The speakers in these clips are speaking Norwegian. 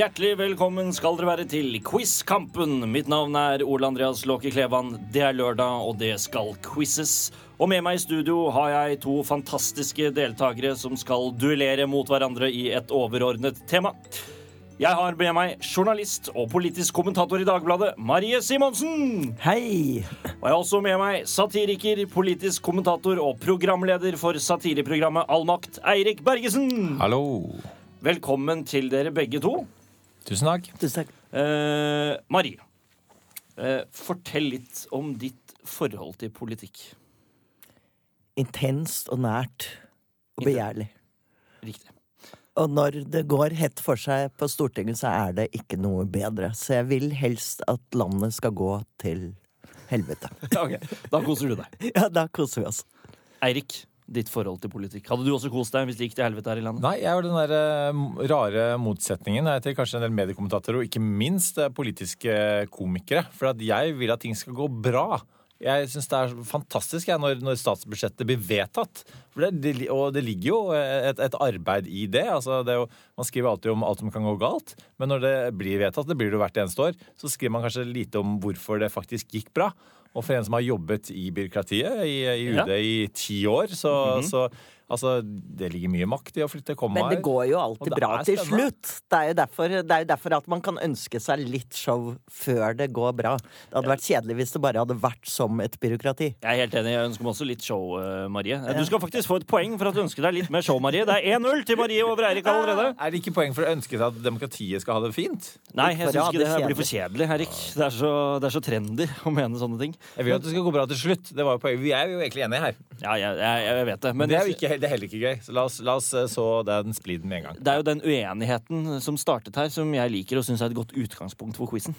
Hjertelig velkommen skal dere være til Quizkampen. Mitt navn er Ole Andreas Låke Klevan. Det er lørdag, og det skal quizes. Og med meg i studio har jeg to fantastiske deltakere som skal duellere mot hverandre i et overordnet tema. Jeg har med meg journalist og politisk kommentator i Dagbladet, Marie Simonsen. Hei! Og jeg har også med meg satiriker, politisk kommentator og programleder for satireprogrammet Allmakt, Eirik Bergesen. Hallo. Velkommen til dere begge to. Tusen takk. Tusen takk. Eh, Marie, eh, fortell litt om ditt forhold til politikk. Intenst og nært og begjærlig. Riktig. Og når det går hett for seg på Stortinget, så er det ikke noe bedre. Så jeg vil helst at landet skal gå til helvete. Ok, Da koser du deg. Ja, da koser vi oss. Eirik, ditt forhold til politikk. Hadde du også kost deg hvis det gikk til helvete her i landet? Nei, jeg var den der eh, rare motsetningen til kanskje en del mediekommentatorer, og ikke minst eh, politiske komikere. For jeg vil at ting skal gå bra. Jeg syns det er fantastisk jeg, når, når statsbudsjettet blir vedtatt. Det, det, og det ligger jo et, et arbeid i det. Altså, det jo, man skriver alltid om alt som kan gå galt, men når det blir vedtatt, det blir det jo hvert eneste år, så skriver man kanskje lite om hvorfor det faktisk gikk bra. Og for en som har jobbet i byråkratiet i, i UD Ja. i ti år, så, så altså, det ligger mye makt i å flytte kommaer. Men det går jo alltid bra til slutt. Det er, jo derfor, det er jo derfor at man kan ønske seg litt show før det går bra. Det hadde vært kjedelig hvis det bare hadde vært som et byråkrati. Jeg er helt enig. Jeg ønsker meg også litt show, eh, Marie. Du skal faktisk få et poeng for at du ønsker deg litt mer show, Marie. Det er 1-0 til Marie over Eirik allerede. Er det ikke poeng for å ønske seg at demokratiet skal ha det fint? Nei, jeg syns ikke det her blir for kjedelig, Eirik. Det er så, det er så trendy å mene sånne ting. Jeg vil at det skal gå bra til slutt. Det var jo poenget. Vi er jo egentlig enige her. Ja, jeg, jeg, jeg vet det. Men det er jo ikke, det er heller ikke gøy. Så la oss, la oss eh, så den spliden med en gang. Det er jo den uenigheten som startet her, som jeg liker og syns er et godt utgangspunkt for quizen.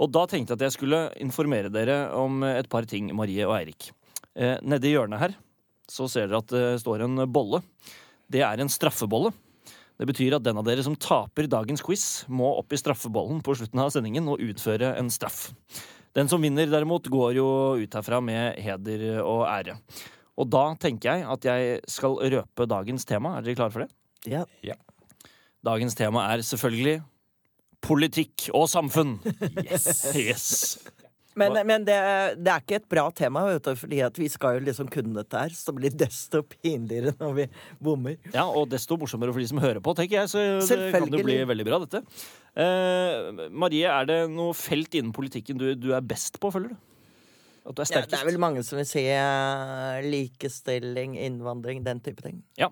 Og da tenkte jeg at jeg skulle informere dere om et par ting, Marie og Eirik. Eh, Nede i hjørnet her så ser dere at det står en bolle. Det er en straffebolle. Det betyr at den av dere som taper dagens quiz, må opp i straffebollen på slutten av sendingen og utføre en straff. Den som vinner, derimot, går jo ut herfra med heder og ære. Og da tenker jeg at jeg skal røpe dagens tema. Er dere klare for det? Ja. Dagens tema er selvfølgelig politikk og samfunn. Yes. Yes. Men, men det, det er ikke et bra tema, vet du, fordi at vi skal jo liksom kunne dette her. Så det blir desto pinligere når vi bommer. Ja, og desto morsommere for de som hører på, tenker jeg. Så det kan jo bli veldig bra, dette. Eh, Marie, er det noe felt innen politikken du, du er best på, føler du? At du er Ja, det er vel mange som vil si eh, likestilling, innvandring, den type ting. Ja.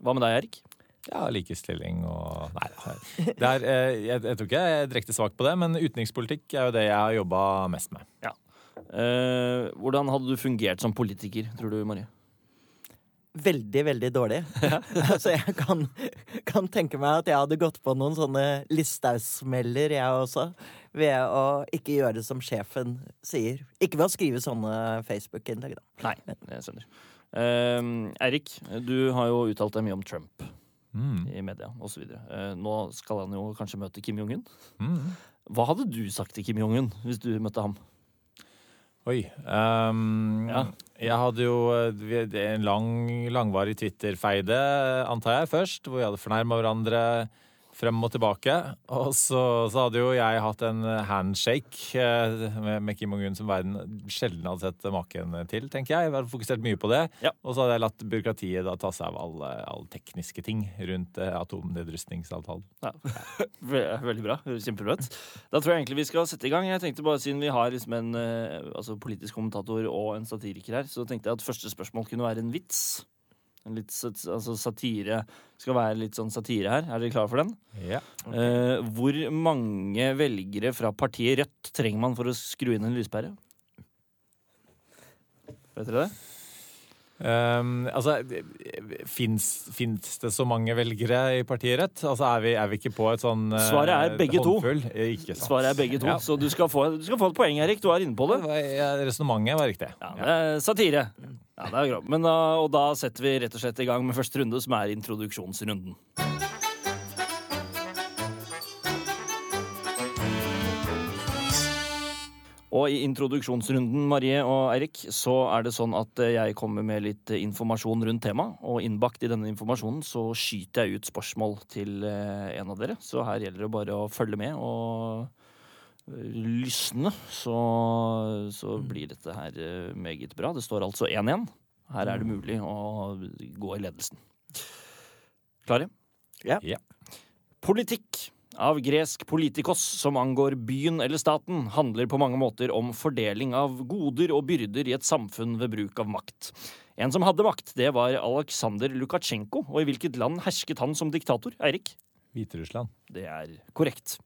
Hva med deg, Erik? Ja, likestilling og Nei, det er, eh, jeg, jeg tror ikke jeg er direkte svak på det, men utenrikspolitikk er jo det jeg har jobba mest med. Eh, hvordan hadde du fungert som politiker, tror du, Marie? Veldig, veldig dårlig. Så jeg kan, kan tenke meg at jeg hadde gått på noen sånne Listhaug-smeller, jeg også. Ved å ikke gjøre det som sjefen sier. Ikke ved å skrive sånne Facebook-innlegg, da. Nei, jeg skjønner. Uh, Eirik, du har jo uttalt deg mye om Trump Mm. i media osv. Uh, nå skal han jo kanskje møte Kim Jong-un. Mm. Hva hadde du sagt til Kim Jong-un hvis du møtte ham? Oi. um, Ja. Jeg hadde jo eh, en lang, langvarig Twitter-feide, antar jeg, først, hvor vi hadde fornærma hverandre frem og tilbake. Og så, så hadde jo jeg hatt en handshake eh, med, med Kim Jong-un som verden sjelden hadde sett maken til, tenker jeg. Jeg hadde fokusert mye på det. Ja. Og så hadde jeg latt byråkratiet da ta seg av alle, alle tekniske ting rundt eh, atomnedrustningsavtalen. Ja. Veldig bra. Kjempebra. Da tror jeg egentlig vi skal sette i gang. Jeg tenkte bare Siden vi har liksom en eh, altså politisk kommentator og en satiriker her, så tenkte jeg at første spørsmål kunne være en vits. Litt altså satire skal være litt sånn satire her. Er dere klare for den? Ja. Eh, hvor mange velgere fra partiet Rødt trenger man for å skru inn en lyspære? Vet dere det? Um, altså, fins, det så mange velgere i partiet Rødt? Altså, er vi, er vi ikke på et sånn uh, Svaret er begge to. håndfull? to. Ikke sant. Svaret er begge to, Ja. så du skal, få, du skal få et poeng, Erik. Du er inne på det. Resonnementet var riktig. Ja, er satire. Ja, det er greit. Men da, og da setter vi rett og slett i gang med første runde, som er introduksjonsrunden. Og i introduksjonsrunden, Marie og Eirik, så er det sånn at eh, jeg kommer med litt eh, informasjon rundt temaet. Og innbakt i denne informasjonen så skyter jeg ut spørsmål til eh, en av dere. Så her gjelder det bare å følge med og lysne. Så, så blir dette her meget bra. Det står altså 1-1. Her er det mulig å gå i ledelsen. Klare? Ja. Ja. Politikk av gresk politikos som angår byen eller staten, handler på mange måter om fordeling av goder og byrder i et samfunn ved bruk av makt. En som hadde makt, det var Aleksandr Lukasjenko, og i hvilket land hersket han som diktator? Eirik? Hviterussland. Det er korrekt.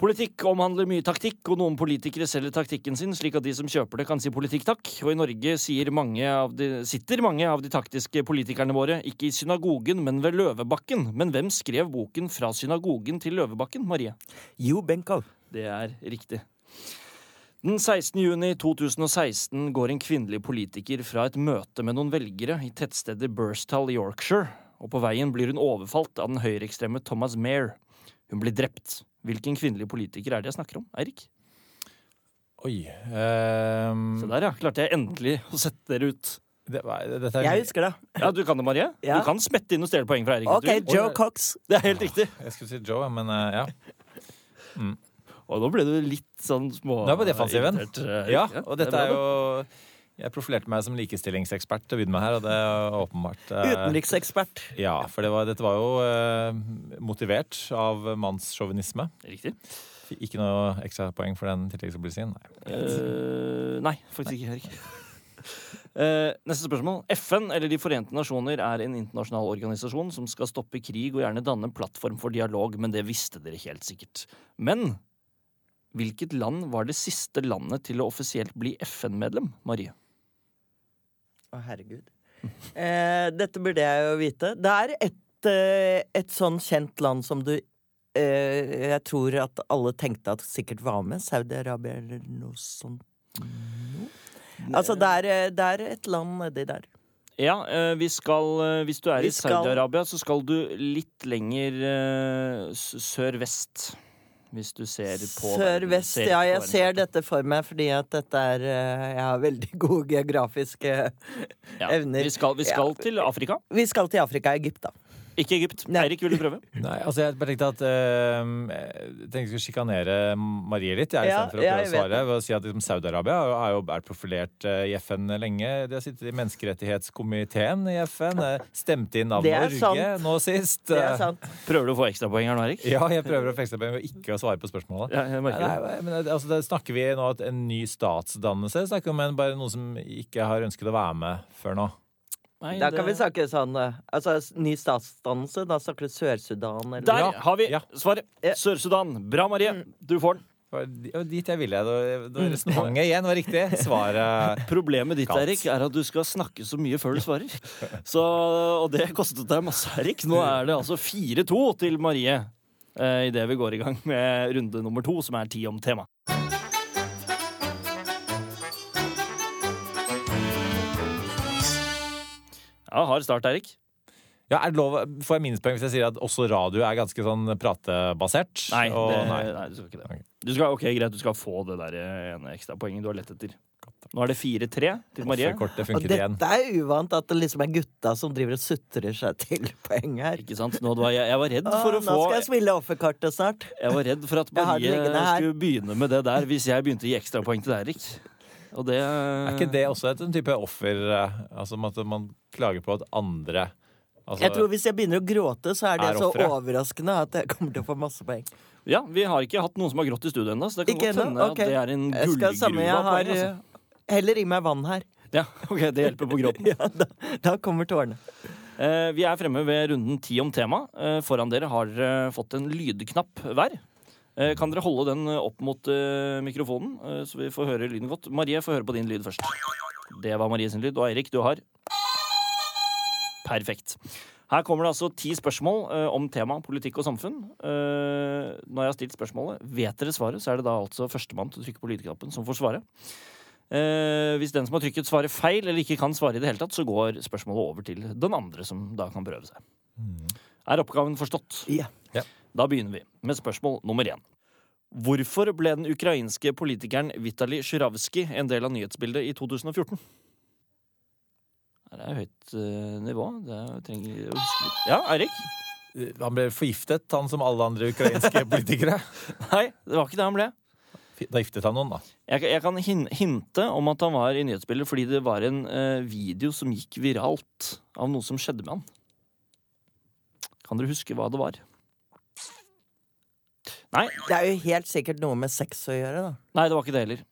Politikk omhandler mye taktikk, og noen politikere selger taktikken sin slik at de som kjøper det, kan si politikk takk. Og i Norge mange av de, sitter mange av de taktiske politikerne våre ikke i synagogen, men ved Løvebakken. Men hvem skrev boken Fra synagogen til Løvebakken, Marie? Jo Benkow. Det er riktig. Den 16. juni 2016 går en kvinnelig politiker fra et møte med noen velgere i tettstedet Burstall i Yorkshire, og på veien blir hun overfalt av den høyreekstreme Thomas Mair. Hun blir drept. Hvilken kvinnelig politiker er det jeg snakker om? Eirik? Oi. um... Se der, ja. Klarte jeg endelig å sette dere ut. det, dette er Jeg husker det. Ja, du kan det, Marie. Ja. Du kan smette inn og stjele poeng fra Eirik. OK, du. Joe Cox. Det er helt riktig. Jeg skulle si Joe, men eh, ja. Og nå ble du litt sånn små... Nå er jeg på defensiven. irritert, Ja, og det er dette er jo Jeg profilerte meg som likestillingsekspert til å begynne med her, og det er åpenbart eh, Utenriksekspert. Ja, for det var, dette var jo eh, motivert av mannssjåvinisme. Riktig. Ikke noe ekstrapoeng for den tilleggsopplysningen. Nei. Eh, nei, faktisk ikke, Erik. Eh, neste spørsmål. FN, eller De forente nasjoner, er en internasjonal organisasjon som skal stoppe krig og gjerne danne en plattform for dialog, men det visste dere helt sikkert. Men hvilket land var det siste landet til å offisielt bli FN-medlem, Marie? Å, herregud. Eh, dette burde jeg jo vite. Det er et, eh, et sånn kjent land som du eh, Jeg tror at alle tenkte at sikkert var med. Saudi-Arabia eller noe sånt. Altså, det er, eh, det er et land nedi der. Ja, eh, vi skal Hvis du er Vi i Saudi-Arabia, så skal du litt lenger sør-vest. Hvis du ser på Sør-vest, ja. Jeg ser dette for meg fordi at dette er eh, Jeg har veldig gode geografiske Ja, evner. Vi skal, vi skal Ja. til Afrika. Vi skal til Afrika, Egypt, da. Ikke Egypt. Nei. Eirik, vil du prøve? Nei, altså Jeg bare tenkte at eh, Jeg tenkte jeg skulle sjikanere Marie litt, jeg, Ja, å prøve å svare. Ved å si at liksom, Saudi-Arabia har jo vært profilert uh, i FN lenge. De har sittet i menneskerettighetskomiteen i FN. Stemte Stemt inn av er Norge sant. nå sist. Det er Eh, sant. Prøver du å få ekstrapoeng her nå, Erik? Ja, jeg prøver å få ekstrapoeng ved ikke å svare på spørsmålet. Ja, jeg merker det. Nei, men altså, det snakker vi nå om en ny statsdannelse? Snakker vi om en, bare noen som ikke har ønsket å være med før nå? Nei, Da det- kan vi snakke sånn eh, Altså, ny statsdannelse. Da snakker du Sør-Sudan eller Der Ja, har vi ja. svaret! Sør-Sudan. Bra, Marie. Mm. Du får den. Dit jeg ville. Det var- Resonnementet igjen var riktig. Svaret Problemet ditt Erik, er at du skal snakke så mye før du svarer. Så, og det kostet deg masse, Erik. Nå er det altså 4-2 til Marie eh, idet vi går i gang med runde nummer to, som er ti om tema. Ja, hard start, Erik. Ja, er det lov, Får jeg minuspoeng hvis jeg sier at også radio er ganske sånn pratebasert? Nei, Og, det, nei. nei, du skal ikke det. Ok. Du skal, ok, Greit, du skal få det der ene ekstrapoenget du har lett etter. Nå er det 4-3 til Marie. Det Og dette er uvant, at det liksom er gutta som driver og sutrer seg til poeng her. Ikke sant? Nå var jeg, jeg var redd for å nå få skal jeg spille offerkartet snart. Jeg var redd for at Marie skulle begynne med det der hvis jeg begynte å gi ekstrapoeng til Erik. Og det Er ikke det også et en type offer? eh, Altså at man klager på at andre altså, Jeg tror Hvis jeg begynner å gråte, så er det Er så offre. overraskende at jeg kommer til å få masse poeng. Ja, vi har ikke hatt noen som har grått i studio ennå, så det kan Ikke godt hende okay. at det er en gullgruve jeg har poeng. Altså. Heller i meg vann her. Ja, ok, Det hjelper på gråten. Ja, da, da kommer tårene. Eh, vi er fremme ved runden ti om tema. Eh, foran dere har fått en lydknapp hver. Eh, kan dere holde den opp mot eh, mikrofonen, eh, så vi får høre lyden godt? Marie får høre på din lyd først. Det var Marie sin lyd. Og Eirik, du har Perfekt. Her kommer det altså ti spørsmål eh, om tema politikk og samfunn. Eh, når jeg har stilt spørsmålet, vet dere svaret, så er det da altså førstemann til å trykke på lydknappen som får svare. Eh, hvis den som har trykket, svarer feil eller ikke kan svare i det hele tatt, så går spørsmålet over til den andre, som da kan prøve seg. Er oppgaven forstått? Ja. Da begynner vi med spørsmål nummer én. Hvorfor ble den ukrainske politikeren Vitalij Sjuravskij en del av nyhetsbildet i 2014? Det er høyt eh, nivå. Det er, trenger å huske litt. Ja, Eirik? Han ble forgiftet, han som alle andre ukrainske politikere. Nei, det var ikke det han ble. Da giftet han noen, da. Jeg, jeg kan hinte om at han var i nyhetsbildet fordi det var en eh, video som gikk viralt av noe som skjedde med han. Kan dere huske hva det var? Nei, Det er jo helt sikkert noe med sex å gjøre, da. nei det var ikke det heller.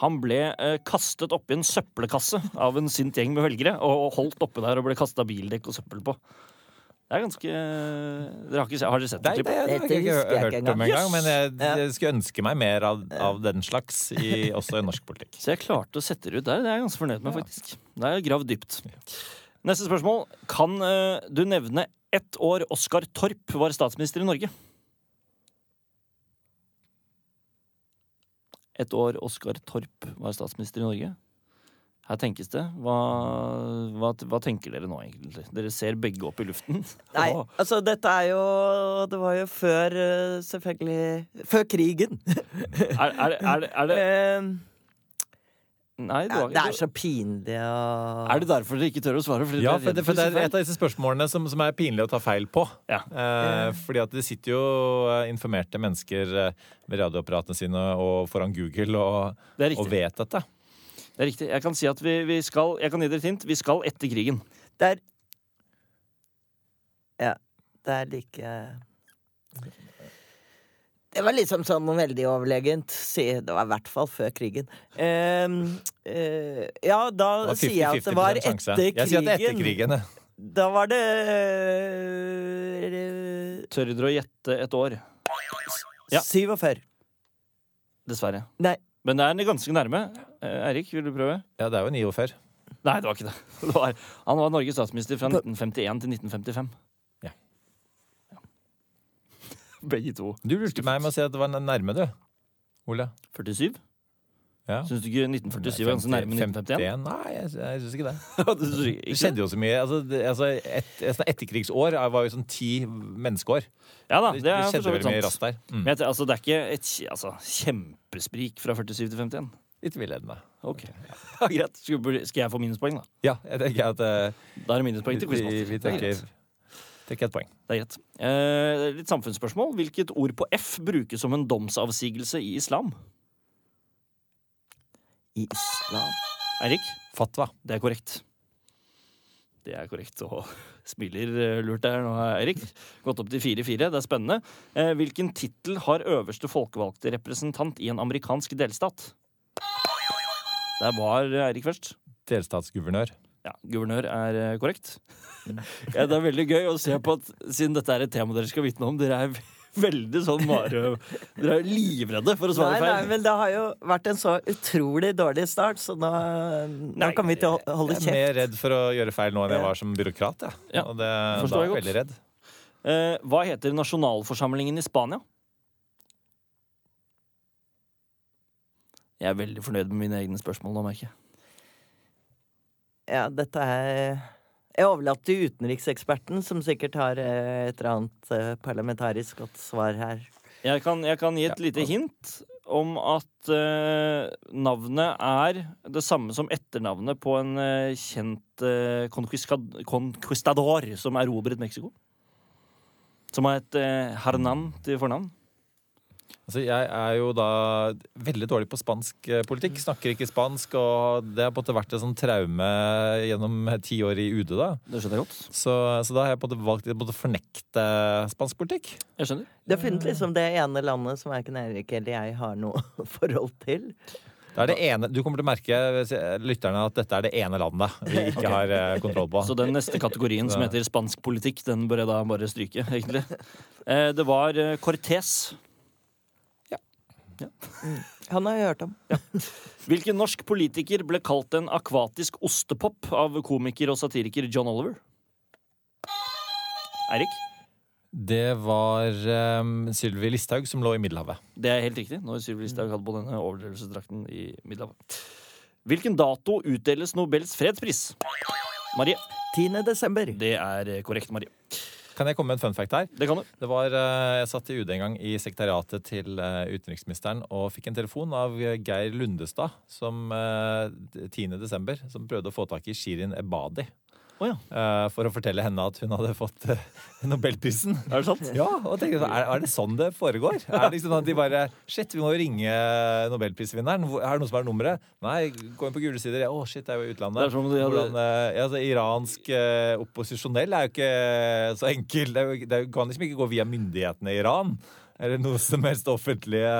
Han ble eh, kastet oppi en søppelkasse av en sint gjeng med velgere og, og holdt oppe der og ble kasta bildekk og søppel på. Det er ganske Dere har, ikke, har dere sett det Nei, det, det, det har jeg ikke jeg hørt ikke om engang. Yes! Men jeg, jeg skulle ønske meg mer av, av den slags, i, også i norsk politikk. Så jeg klarte å sette det ut der. Det er jeg ganske fornøyd med, faktisk. Det er gravd dypt. Neste spørsmål. Kan eh, du nevne ett år Oskar Torp var statsminister i Norge? Et år Oskar Torp var statsminister i Norge. Her tenkes det. Hva, hva, hva tenker dere nå, egentlig? Dere ser begge opp i luften. Nei, altså dette er jo Det var jo før, eh, selvfølgelig Før krigen. Er, er, er, det- er det Eh, Nei, det ja, det er så pinlig å Er det derfor dere ikke tør å svare? Fordi Ja, for det, for det er et av disse spørsmålene som, som er pinlig å ta feil på. Ja. Eh, fordi at det sitter jo eh, informerte mennesker eh, ved radioapparatene sine og foran Google og, Det og vet dette. Det er riktig. Jeg kan si at vi, vi skal Jeg kan gi dere et hint. Vi skal etter krigen. Det er Ja. Det er like Det var liksom sånn veldig overlegent. Det var i hvert fall før krigen. Ehm, uh, ja, da sier jeg at det var 50-50% sjanse. etter Jeg sier at det er etter krigen. krigen. Da var det uh, Tør dere å gjette et år? Ja. 47. Dessverre. Nei. Men det er ganske nærme. Eh, Eirik, vil du prøve? Ja, det er jo 49. Nei, det var ikke det. det var, han var Norges statsminister fra 1951 til 1955. Begge to. Du lurte meg med å si at det var nærme, du. Ole. 47? Ja. Syns du ikke 1947 var ganske nærme 1951? Nei, jeg, jeg syns ikke det. Det synes jeg Det skjedde jo så mye. Altså, det, altså et, et etterkrigsår var jo sånn ti menneskeår. Ja da, Det, det er for så vidt mye sant. raskt der. Mm. Men jeg, altså, det er ikke et altså, kjempesprik fra 47 til 51. Litt villedende. Ok, ja, Greit. Skal jeg få minuspoeng, da? Ja, jeg tenker at uh, Da er det minuspoeng til vi, vi, vi Det er tenker, greit. ett poeng. Det er greit. Eh, litt samfunnsspørsmål. Hvilket ord på F brukes som en domsavsigelse i islam? I islam. Eirik? Fatwa. Det er korrekt. Det er korrekt. Og smiler eh, lurt der nå, Eirik. Gått opp til 4-4. Det er spennende. Eh, hvilken tittel har øverste folkevalgte representant i en amerikansk delstat? Der var Eirik først. Delstatsguvernør. Ja, Guvernør er eh, korrekt. Ja, det er veldig gøy å se på at siden dette er et tema dere skal vitne om, dere er veldig sånn mare... Dere er livredde for å svare nei, feil. men det har jo vært en så utrolig dårlig start, så nå, nå kan vi ikke holde kjeft. Jeg er mer redd for å gjøre feil nå enn jeg var som byråkrat. Ja. Ja, Og det, da er jeg veldig redd. Eh, hva heter nasjonalforsamlingen i Spania? Jeg er veldig fornøyd med mine egne spørsmål nå, merker jeg. Ja, dette er Jeg overlater til utenrikseksperten, som sikkert har eh, et eller annet eh, parlamentarisk godt svar her. Jeg kan, jeg kan gi et Ja, lite hint om at uh, navnet er det samme som etternavnet på en uh, kjent uh, conquistador som erobret Mexico. Som har et uh, Hernan til fornavn. Altså, jeg er jo da veldig dårlig på spansk eh, politikk. Snakker ikke spansk, og det har på en måte vært et sånn traume gjennom ti år i UD. da. Det skjønner jeg godt. Så, så da har jeg på en måte valgt å fornekte spansk politikk. Jeg skjønner. Det er funnet liksom det ene landet som verken Erik eller jeg har noe forhold til. Det er det ene, du kommer til å merke lytterne at dette er det ene landet vi ikke har eh, kontroll på. Så den neste kategorien som heter spansk politikk, den bør jeg da bare stryke, egentlig. Eh, det var eh, Cortés. Han har jeg hørt om. Hvilken norsk politiker ble kalt en akvatisk ostepop av komiker og satiriker John Oliver? Eirik? Det var um, Sylvi Listhaug som lå i Middelhavet. Det er helt riktig. Når Sylvi Listhaug hadde på denne overdrevelsesdrakten i Middelhavet. Hvilken dato utdeles Nobels fredspris? Marie. 10. desember. Det er eh, korrekt, Marie. Kan jeg komme med en fun fact her? Det kan du. Det var, eh, Jeg satt i UD en gang i sekretariatet til eh, utenriksministeren og fikk en telefon av Geir Lundestad som eh, 10. desember, som prøvde å få tak i Shirin Ebadi. Å ja. uh, For å fortelle henne at hun hadde fått uh, Nobelprisen. Er det sant? Ja, og tenkte, er, er det sånn det foregår? Er det liksom at de bare Shit, vi må ringe Nobelprisvinneren. Er det noen som har nummeret? Nei, gå inn på gule sider. Å, shit, det er jo i utlandet. Det er som de hadde- Hvordan, uh, ja, så iransk eh, opposisjonell er jo ikke så enkel. Det, jo, det kan liksom ikke gå via myndighetene i Iran. Eller noe som helst offentlige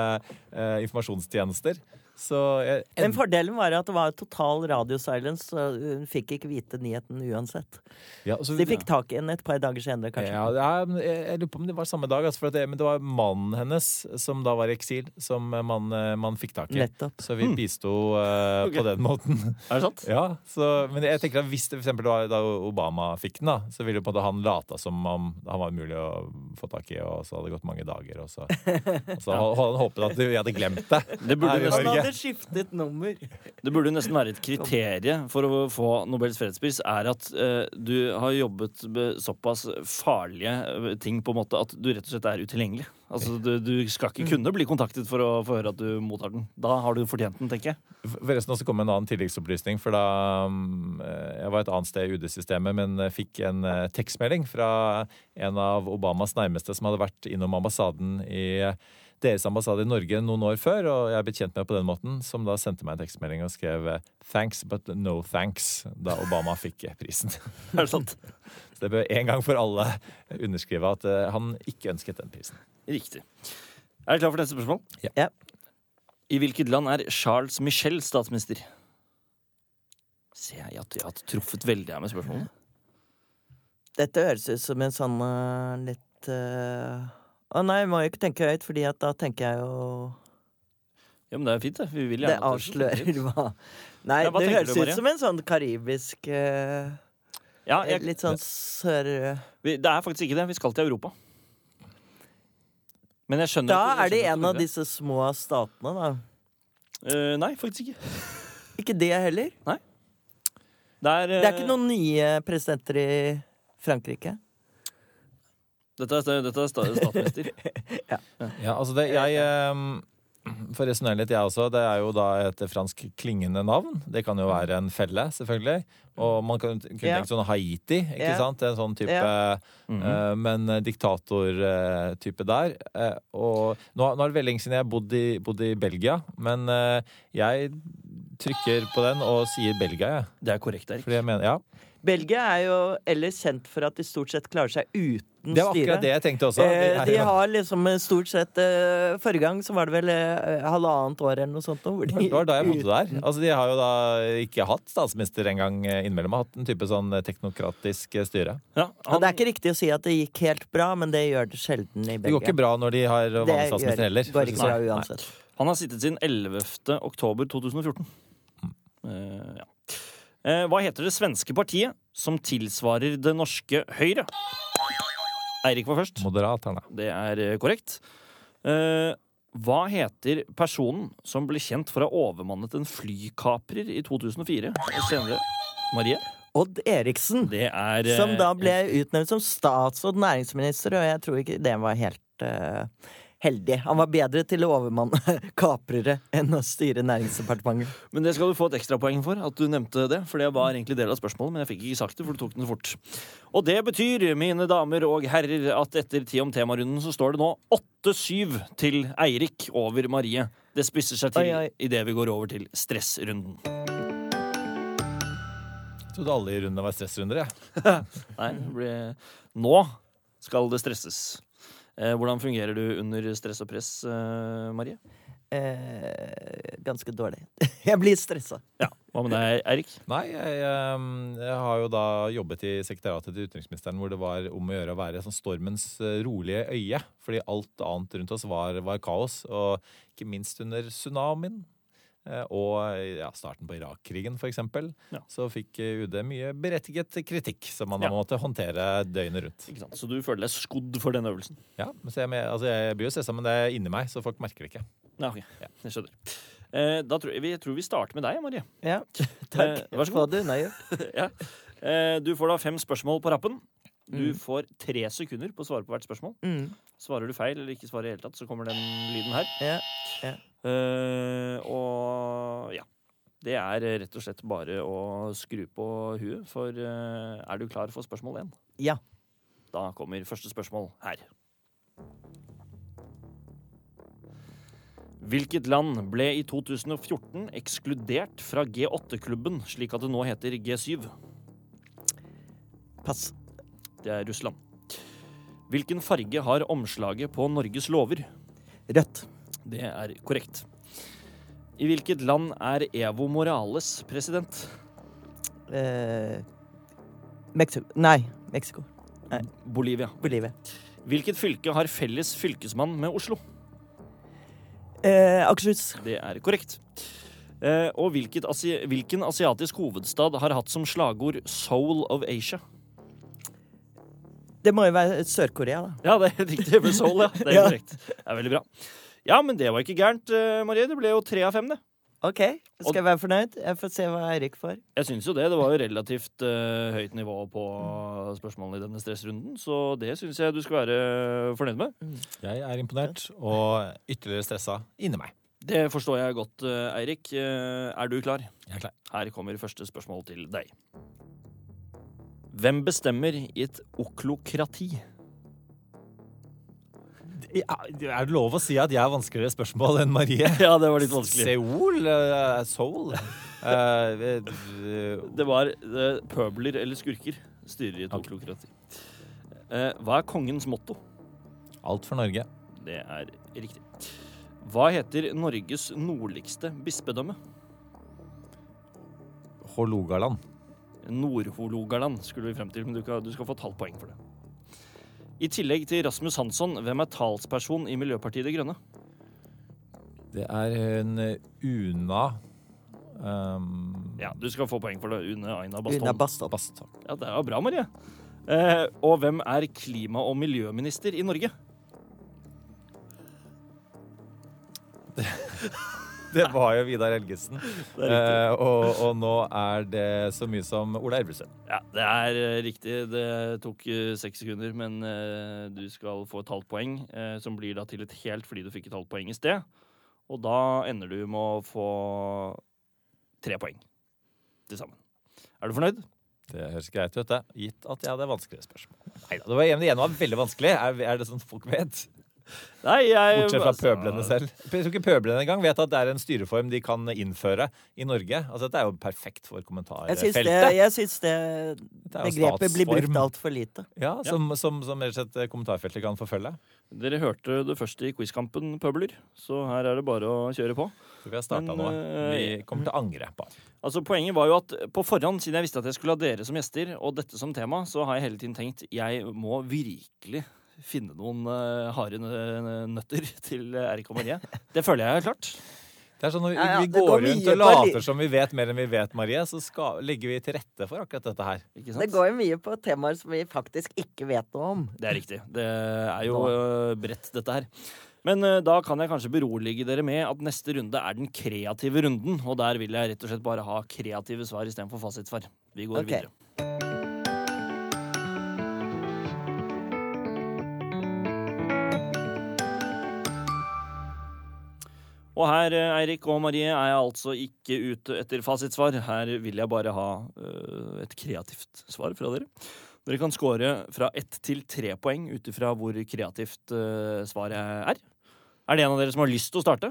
informasjonstjenester. Så jeg, Men fordelen var at det var total radiosilence, så hun fikk ikke vite nyheten uansett. ja, så- Så de fikk tak i henne et par dager senere, kanskje. Ja, jeg, jeg lurer på om det var samme dag. Altså, for at det, men det var mannen hennes som da var i eksil, som man, eh, man fikk tak i. Nettopp. Så vi bisto uh, okay. på den måten. Er det sant? Ja, så, Men jeg tenker at hvis det for eksempel var da Obama fikk den, da, så ville jo på en måte han lata som om han var umulig å få tak i, og så hadde det gått mange dager. Og så, og så hadde han håpet at vi hadde glemt det. Det burde, Her hadde skiftet nummer. det burde nesten være et kriterium for å få Nobels fredspris, er at uh, du har jobbet med såpass farlige eh, ting på en måte at du rett og slett er utilgjengelig. Altså, du, du skal ikke kunne bli kontaktet for å få høre at du mottar den. Da har du fortjent den, tenker jeg. Forresten også kom en annen tilleggsopplysning. For da um, Jeg var et annet sted i UD-systemet, men fikk en uh, tekstmelding fra en av Obamas nærmeste som hadde vært innom ambassaden i deres ambassade i Norge noen år før, og jeg ble kjent med på den måten, som da sendte meg en tekstmelding og skrev eh, 'thanks, but no thanks' da Obama fikk prisen. Er det sant? Så det bør en gang for alle underskrive at eh, han ikke ønsket den prisen. Riktig. Er du klar for neste spørsmål? Ja. I hvilket land er Charles Michel statsminister? Ser jeg at jeg har truffet veldig her med spørsmålene? Dette høres ut som en sånn uh, litt eh, Å nei, må jo ikke tenke høyt, fordi at da tenker jeg jo Ja, men det er fint, det. Vi vil Det gjerne at skal avslører litt. hva Nei, Ja, hva det tenker høres du, ut som en sånn karibisk eh, Ja, jeg, Litt sånn sør... vi, det er faktisk ikke det. Vi skal til Europa. Men jeg skjønner Da jeg er det skjønner en av disse små statene, da. Eh, nei, faktisk ikke. Ikke det heller. Det er, Det er ikke eh, noen nye presidenter i Frankrike. Dette er, dette er statsminister. Ja, altså det, jeg For å resonnere litt, jeg også. Det er jo da et fransk klingende navn. Det kan jo være en felle, selvfølgelig. Og man kan kunne tenkt sånn Haiti, ikke Ja. sant? En sånn type Ja. -hmm. eh, Men diktatortype der. Eh, og nå, nå er det veldig lenge siden jeg har bodd i, bodd i Belgia, men eh, jeg trykker på den og sier Belgia, jeg. Det er korrekt, Erik. Fordi jeg mener, ja. Belgia er jo ellers kjent for at de stort sett klarer seg uten styre. Det var styre. akkurat det jeg tenkte også. Eh, de har liksom eh, stort sett eh, Forrige gang så var det vel eh, halvannet år eller noe sånt. nå, Hvor de, Det var da jeg bodde der. Altså, de har jo da ikke hatt statsminister engang innimellom. Har hatt en type sånn eh, teknokratisk eh, styre. Ja, han, det er ikke riktig å si at det gikk helt bra, men det gjør det sjelden i Det går ikke bra når de har Det vanlig statsminister heller. går for ikke det bra uansett. Nei. han har sittet siden 11. oktober 2014. Uh, ja. Eh, hva heter det svenske partiet som tilsvarer det norske Høyre? Eirik var først. Moderaterne. Det er eh, korrekt. Eh, hva heter personen som ble kjent for å ha overmannet en flykaprer i 2004? Og senere Marie? Odd Eriksen, Det er som da ble utnevnt som statsråd næringsminister, og jeg tror ikke det var helt eh, heldig. Han var bedre til å overmanne kaprere enn å styre Næringsdepartementet. Men det skal du få et ekstrapoeng for, at du nevnte det. For det var egentlig del av spørsmålet, men jeg fikk ikke sagt det, for du tok den fort. Og det betyr, mine damer og herrer, at etter ti om temarunden så står det nå 8-7 til Eirik over Marie. Det spisser seg til idet vi går over til stressrunden. Jeg trodde alle i rundene var stressrunder. jeg. Nei, det blir... Nå skal det stresses. Eh, hvordan fungerer du under stress og press, eh, Marie? Eh, ganske dårlig. Jeg blir stressa. Ja. Hva med deg, Eirik? Nei, jeg, ehm, jeg har jo da jobbet i sekretariatet til utenriksministeren hvor det var om å gjøre å være sånn stormens eh, rolige øye. Fordi alt annet rundt oss var, var kaos. Og ikke minst under tsunamien. Eh, Og ja, starten på Irak-krigen, f.eks. Ja. Så fikk eh, UD mye berettiget kritikk som man Ja. måtte håndtere døgnet rundt. Ikke sant? Så du føler deg skodd for den øvelsen? Ja, men jeg, altså, jeg blir jo stressa, men det er inni meg, så folk merker det ikke. Ja, ok. Jeg skjønner. Eh, da tror jeg, jeg tror vi starter med deg, Marie. Ja, Eh, takk. vær så god. unnagjort. ja. eh, du får da fem spørsmål på rappen. Du får tre sekunder på å svare på hvert spørsmål. Mm. Svarer du feil eller ikke svarer i hele tatt, så kommer den lyden her. Ja, Ja. Eh, og ja. Det er rett og slett bare å skru på huet, for uh, er du klar for spørsmål én? ja. Da kommer første spørsmål her. Hvilket land ble i 2014 ekskludert fra G8-klubben, slik at det nå heter G7? Pass. Det er Russland. Hvilken farge har omslaget på Norges lover? Rødt. Det er korrekt. I hvilket land er Evo Morales president? Eh, Mexico Nei, Mexico. Bolivia. Bolivia. Hvilket fylke har felles fylkesmann med Oslo? Eh, Akershus. Det er korrekt. Eh, og hvilket asi hvilken asiatisk hovedstad har hatt som slagord 'Soul of Asia'? Det må jo være Sør-Korea, da. Ja, det er riktig. med Seoul, ja. Det er korrekt. Det er veldig bra. Ja, men det var ikke gærent, eh, Marie. Det ble jo tre av fem, det. OK, skal jeg være fornøyd? Jeg får se hva Eirik får. Jeg syns jo det. Det var jo relativt uh, høyt nivå på spørsmålene i denne stressrunden, så det syns jeg du skal være fornøyd med. Jeg er imponert og ytterligere stressa inni meg. Det forstår jeg godt, eh, Eirik. Eh, Er du klar? Jeg er klar. Her kommer første spørsmål til deg. Hvem bestemmer i et oklokrati? Ja, er det lov å si at jeg har vanskeligere spørsmål enn Marie? Ja, det var litt vanskelig. Seoul? Uh, Seoul? Uh, Det var uh, pøbler eller skurker styrer i et Ok. oklokrati. Eh, Hva er kongens motto? alt for Norge. Det er riktig. Hva heter Norges nordligste bispedømme? Hålogaland. Nord-Hålogaland skulle vi frem til, men du, kan, du skal få et halvt poeng for det. I tillegg til Rasmus Hansson, hvem er talsperson i Miljøpartiet De Grønne? Det er en eh, Una um, Ja, Du skal få poeng for det. Une Aina Bastholm. Una Bastholm. Bastholm. Ja, det er bra, Marie. Eh, og hvem er klima- og miljøminister i Norge? Det var jo Vidar Helgesen. Det. Eh, og, og nå er det så mye som Ola Elvestuen. Ja, det er eh, riktig. Det tok eh, seks sekunder, men eh, du skal få et halvt poeng, eh, som blir da til et helt fordi du fikk et halvt poeng i sted. Og da ender du med å få tre poeng til sammen. Er du fornøyd? Det høres greit ut, det. Gitt at jeg hadde vanskelige spørsmål. Neida, det var en igjen var veldig vanskelig. Er, er det sånn folk vet? Nei, jeg Bortsett fra altså, pøblene selv. Jeg tror ikke pøblene engang vet at det er en styreform de kan innføre i Norge. Altså, dette er jo perfekt for det, kommentarfeltet. jeg syns det er begrepet blir brukt altfor lite. Ja, som, som, som rett og slett kommentarfeltet kan forfølge. Dere hørte det først i quizkampen, pøbler, så her er det bare å kjøre på. Så vi har starta nå. eh, Vi kommer til å angre på. Altså Poenget var jo at på forhånd, siden jeg visste at jeg skulle ha dere som gjester, og dette som tema, så har jeg hele tiden tenkt jeg må virkelig finne noen uh, harde nøtter til Erik og Marie. Det føler jeg er klart. Det er sånn Når vi, Ja, ja, vi går rundt og later som vi vet mer enn vi vet, Marie, så skal, legger vi til rette for akkurat dette her. Ikke sant? Det går jo mye på temaer som vi faktisk ikke vet noe om. Det er riktig. Det er jo øh, bredt, dette her. Men uh, da kan jeg kanskje berolige dere med at neste runde er den kreative runden. Og der vil jeg rett og slett bare ha kreative svar istedenfor fasitsvar. Vi går Ok. videre. Og her, øh, Eirik og Marie, er jeg altså ikke ute etter fasitsvar. Her vil jeg bare ha øh, et kreativt svar fra dere. Dere kan score fra ett til tre poeng ut ifra hvor kreativt eh, svaret er. Er det en av dere som har lyst til å starte?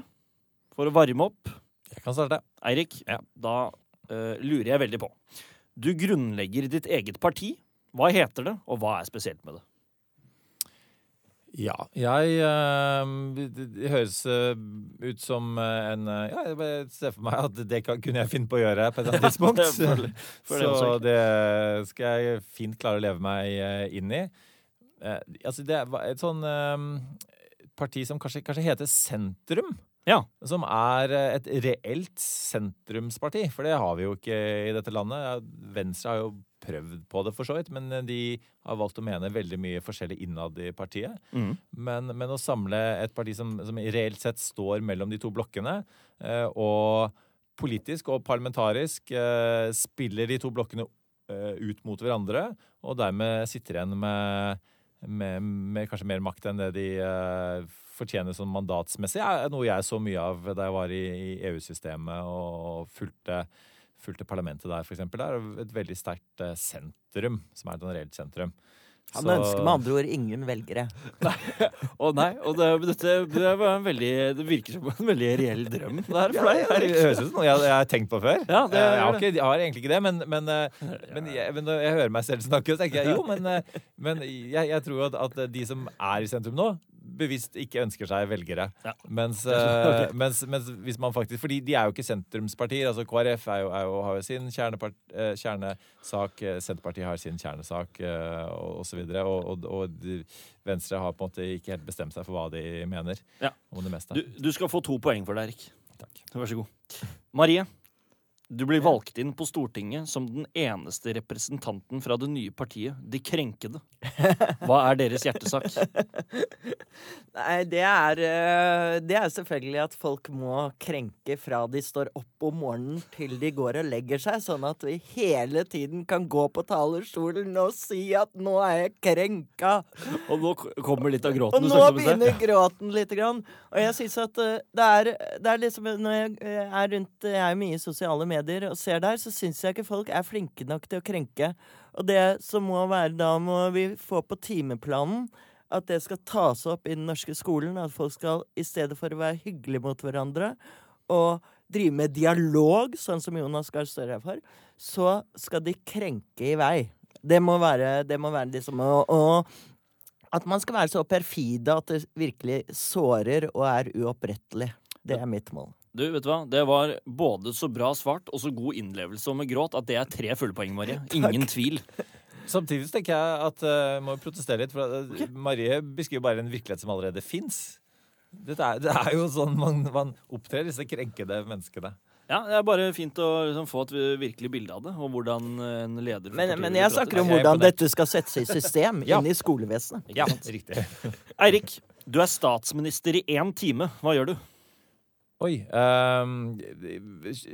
For å varme opp? Jeg kan starte. Eirik, da uh, lurer jeg veldig på. Du grunnlegger ditt eget parti. Hva heter det, og hva er spesielt med det? Ja, jeg eh, det, høres eh, ut som eh, en Ja, jeg ser for meg at det kunne jeg finne på å gjøre på et eller annet tidspunkt. Ja, for, for Så det skal jeg fint klare å leve meg inn i. Altså, det er et sånn parti som kanskje, kanskje heter Sentrum. Ja. Som er et reelt sentrumsparti, for det har vi jo ikke i dette landet. Venstre har jo prøvd på det, for så vidt, men eh, de har valgt å mene veldig mye forskjellig innad i partiet. Mm. Men, men å samle et parti som, som reelt sett står mellom de to blokkene, eh, og politisk og parlamentarisk eh, spiller de to blokkene ut mot hverandre, og dermed sitter igjen med, med, med kanskje mer makt enn det de fortjener sånn mandatsmessig. er noe jeg så mye av da jeg var i, i EU-systemet og fulgte, fulgte parlamentet der, f.eks. Er et veldig sterkt eh, sentrum, som er et reelt sentrum. Han Så- ønsker med andre ord ingen velgere. Å nei, og det, dette det var en veldig Det virker som en veldig reell drøm det her for deg. Det høres ut som noe jeg, jeg har tenkt på før. Ja, det jeg, har ikke, jeg har egentlig ikke det, men, men, eh, men, jeg, men når jeg hører meg selv snakke, så tenker jeg jo, men, eh, men jeg, jeg tror at, at de som er i sentrum nå, bevisst ikke ønsker seg velgere. Ja. Mens, uh, mens, mens hvis man faktisk Fordi de er jo ikke sentrumspartier. altså KrF er jo, er jo, har jo sin kjernepart, eh, kjernesak, eh, Senterpartiet har sin kjernesak uh, osv. Og, og, og, og de- Venstre har på en måte ikke helt bestemt seg for hva de mener Ja. om det meste. Du, du skal få to poeng for det, Erik. Takk. Vær så god. Marie, du blir valgt inn på Stortinget som den eneste representanten fra det nye partiet De krenkede. Hva er deres hjertesak? Nei, det er, eh, det er selvfølgelig at folk må krenke fra de står opp om morgenen til de går og legger seg, sånn at vi hele tiden kan gå på talerstolen og si at 'nå er jeg krenka'. Og nå kommer litt av gråten. Og nå begynner gråten litt. Grann. Og jeg synes at eh, det er, det er liksom Når jeg eh, er rundt Jeg er mye i sosiale medier og ser der, så syns jeg ikke folk er flinke nok til å krenke. Og det som må være da, må vi få på timeplanen at det skal tas opp i den norske skolen. At folk skal, i stedet for å være hyggelige mot hverandre og drive med dialog, sånn som Jonas Gahr Støre er for, så skal de krenke i vei. Det må være, det må være liksom å, å at man skal være så perfide at det virkelig sårer og er uopprettelig. Det er mitt mål. Du, vet du hva? Det var både så bra svart og så god innlevelse og med gråt at det er tre fulle poeng, Marie. Ingen tvil. Samtidig så tenker jeg at uh, må protestere litt. For at, eh, Marie beskriver bare en virkelighet som allerede fins. Det, er- det er jo sånn man, man opptrer, disse krenkede menneskene. Ja, Det er bare fint å liksom, få et virkelig bilde av det, og hvordan en leder Men, men jeg snakker om hvordan dette skal settes i system Ja. inn i skolevesenet. Ja. Riktig. Eirik, du er statsminister i én time. Hva gjør du? Oi. ehm,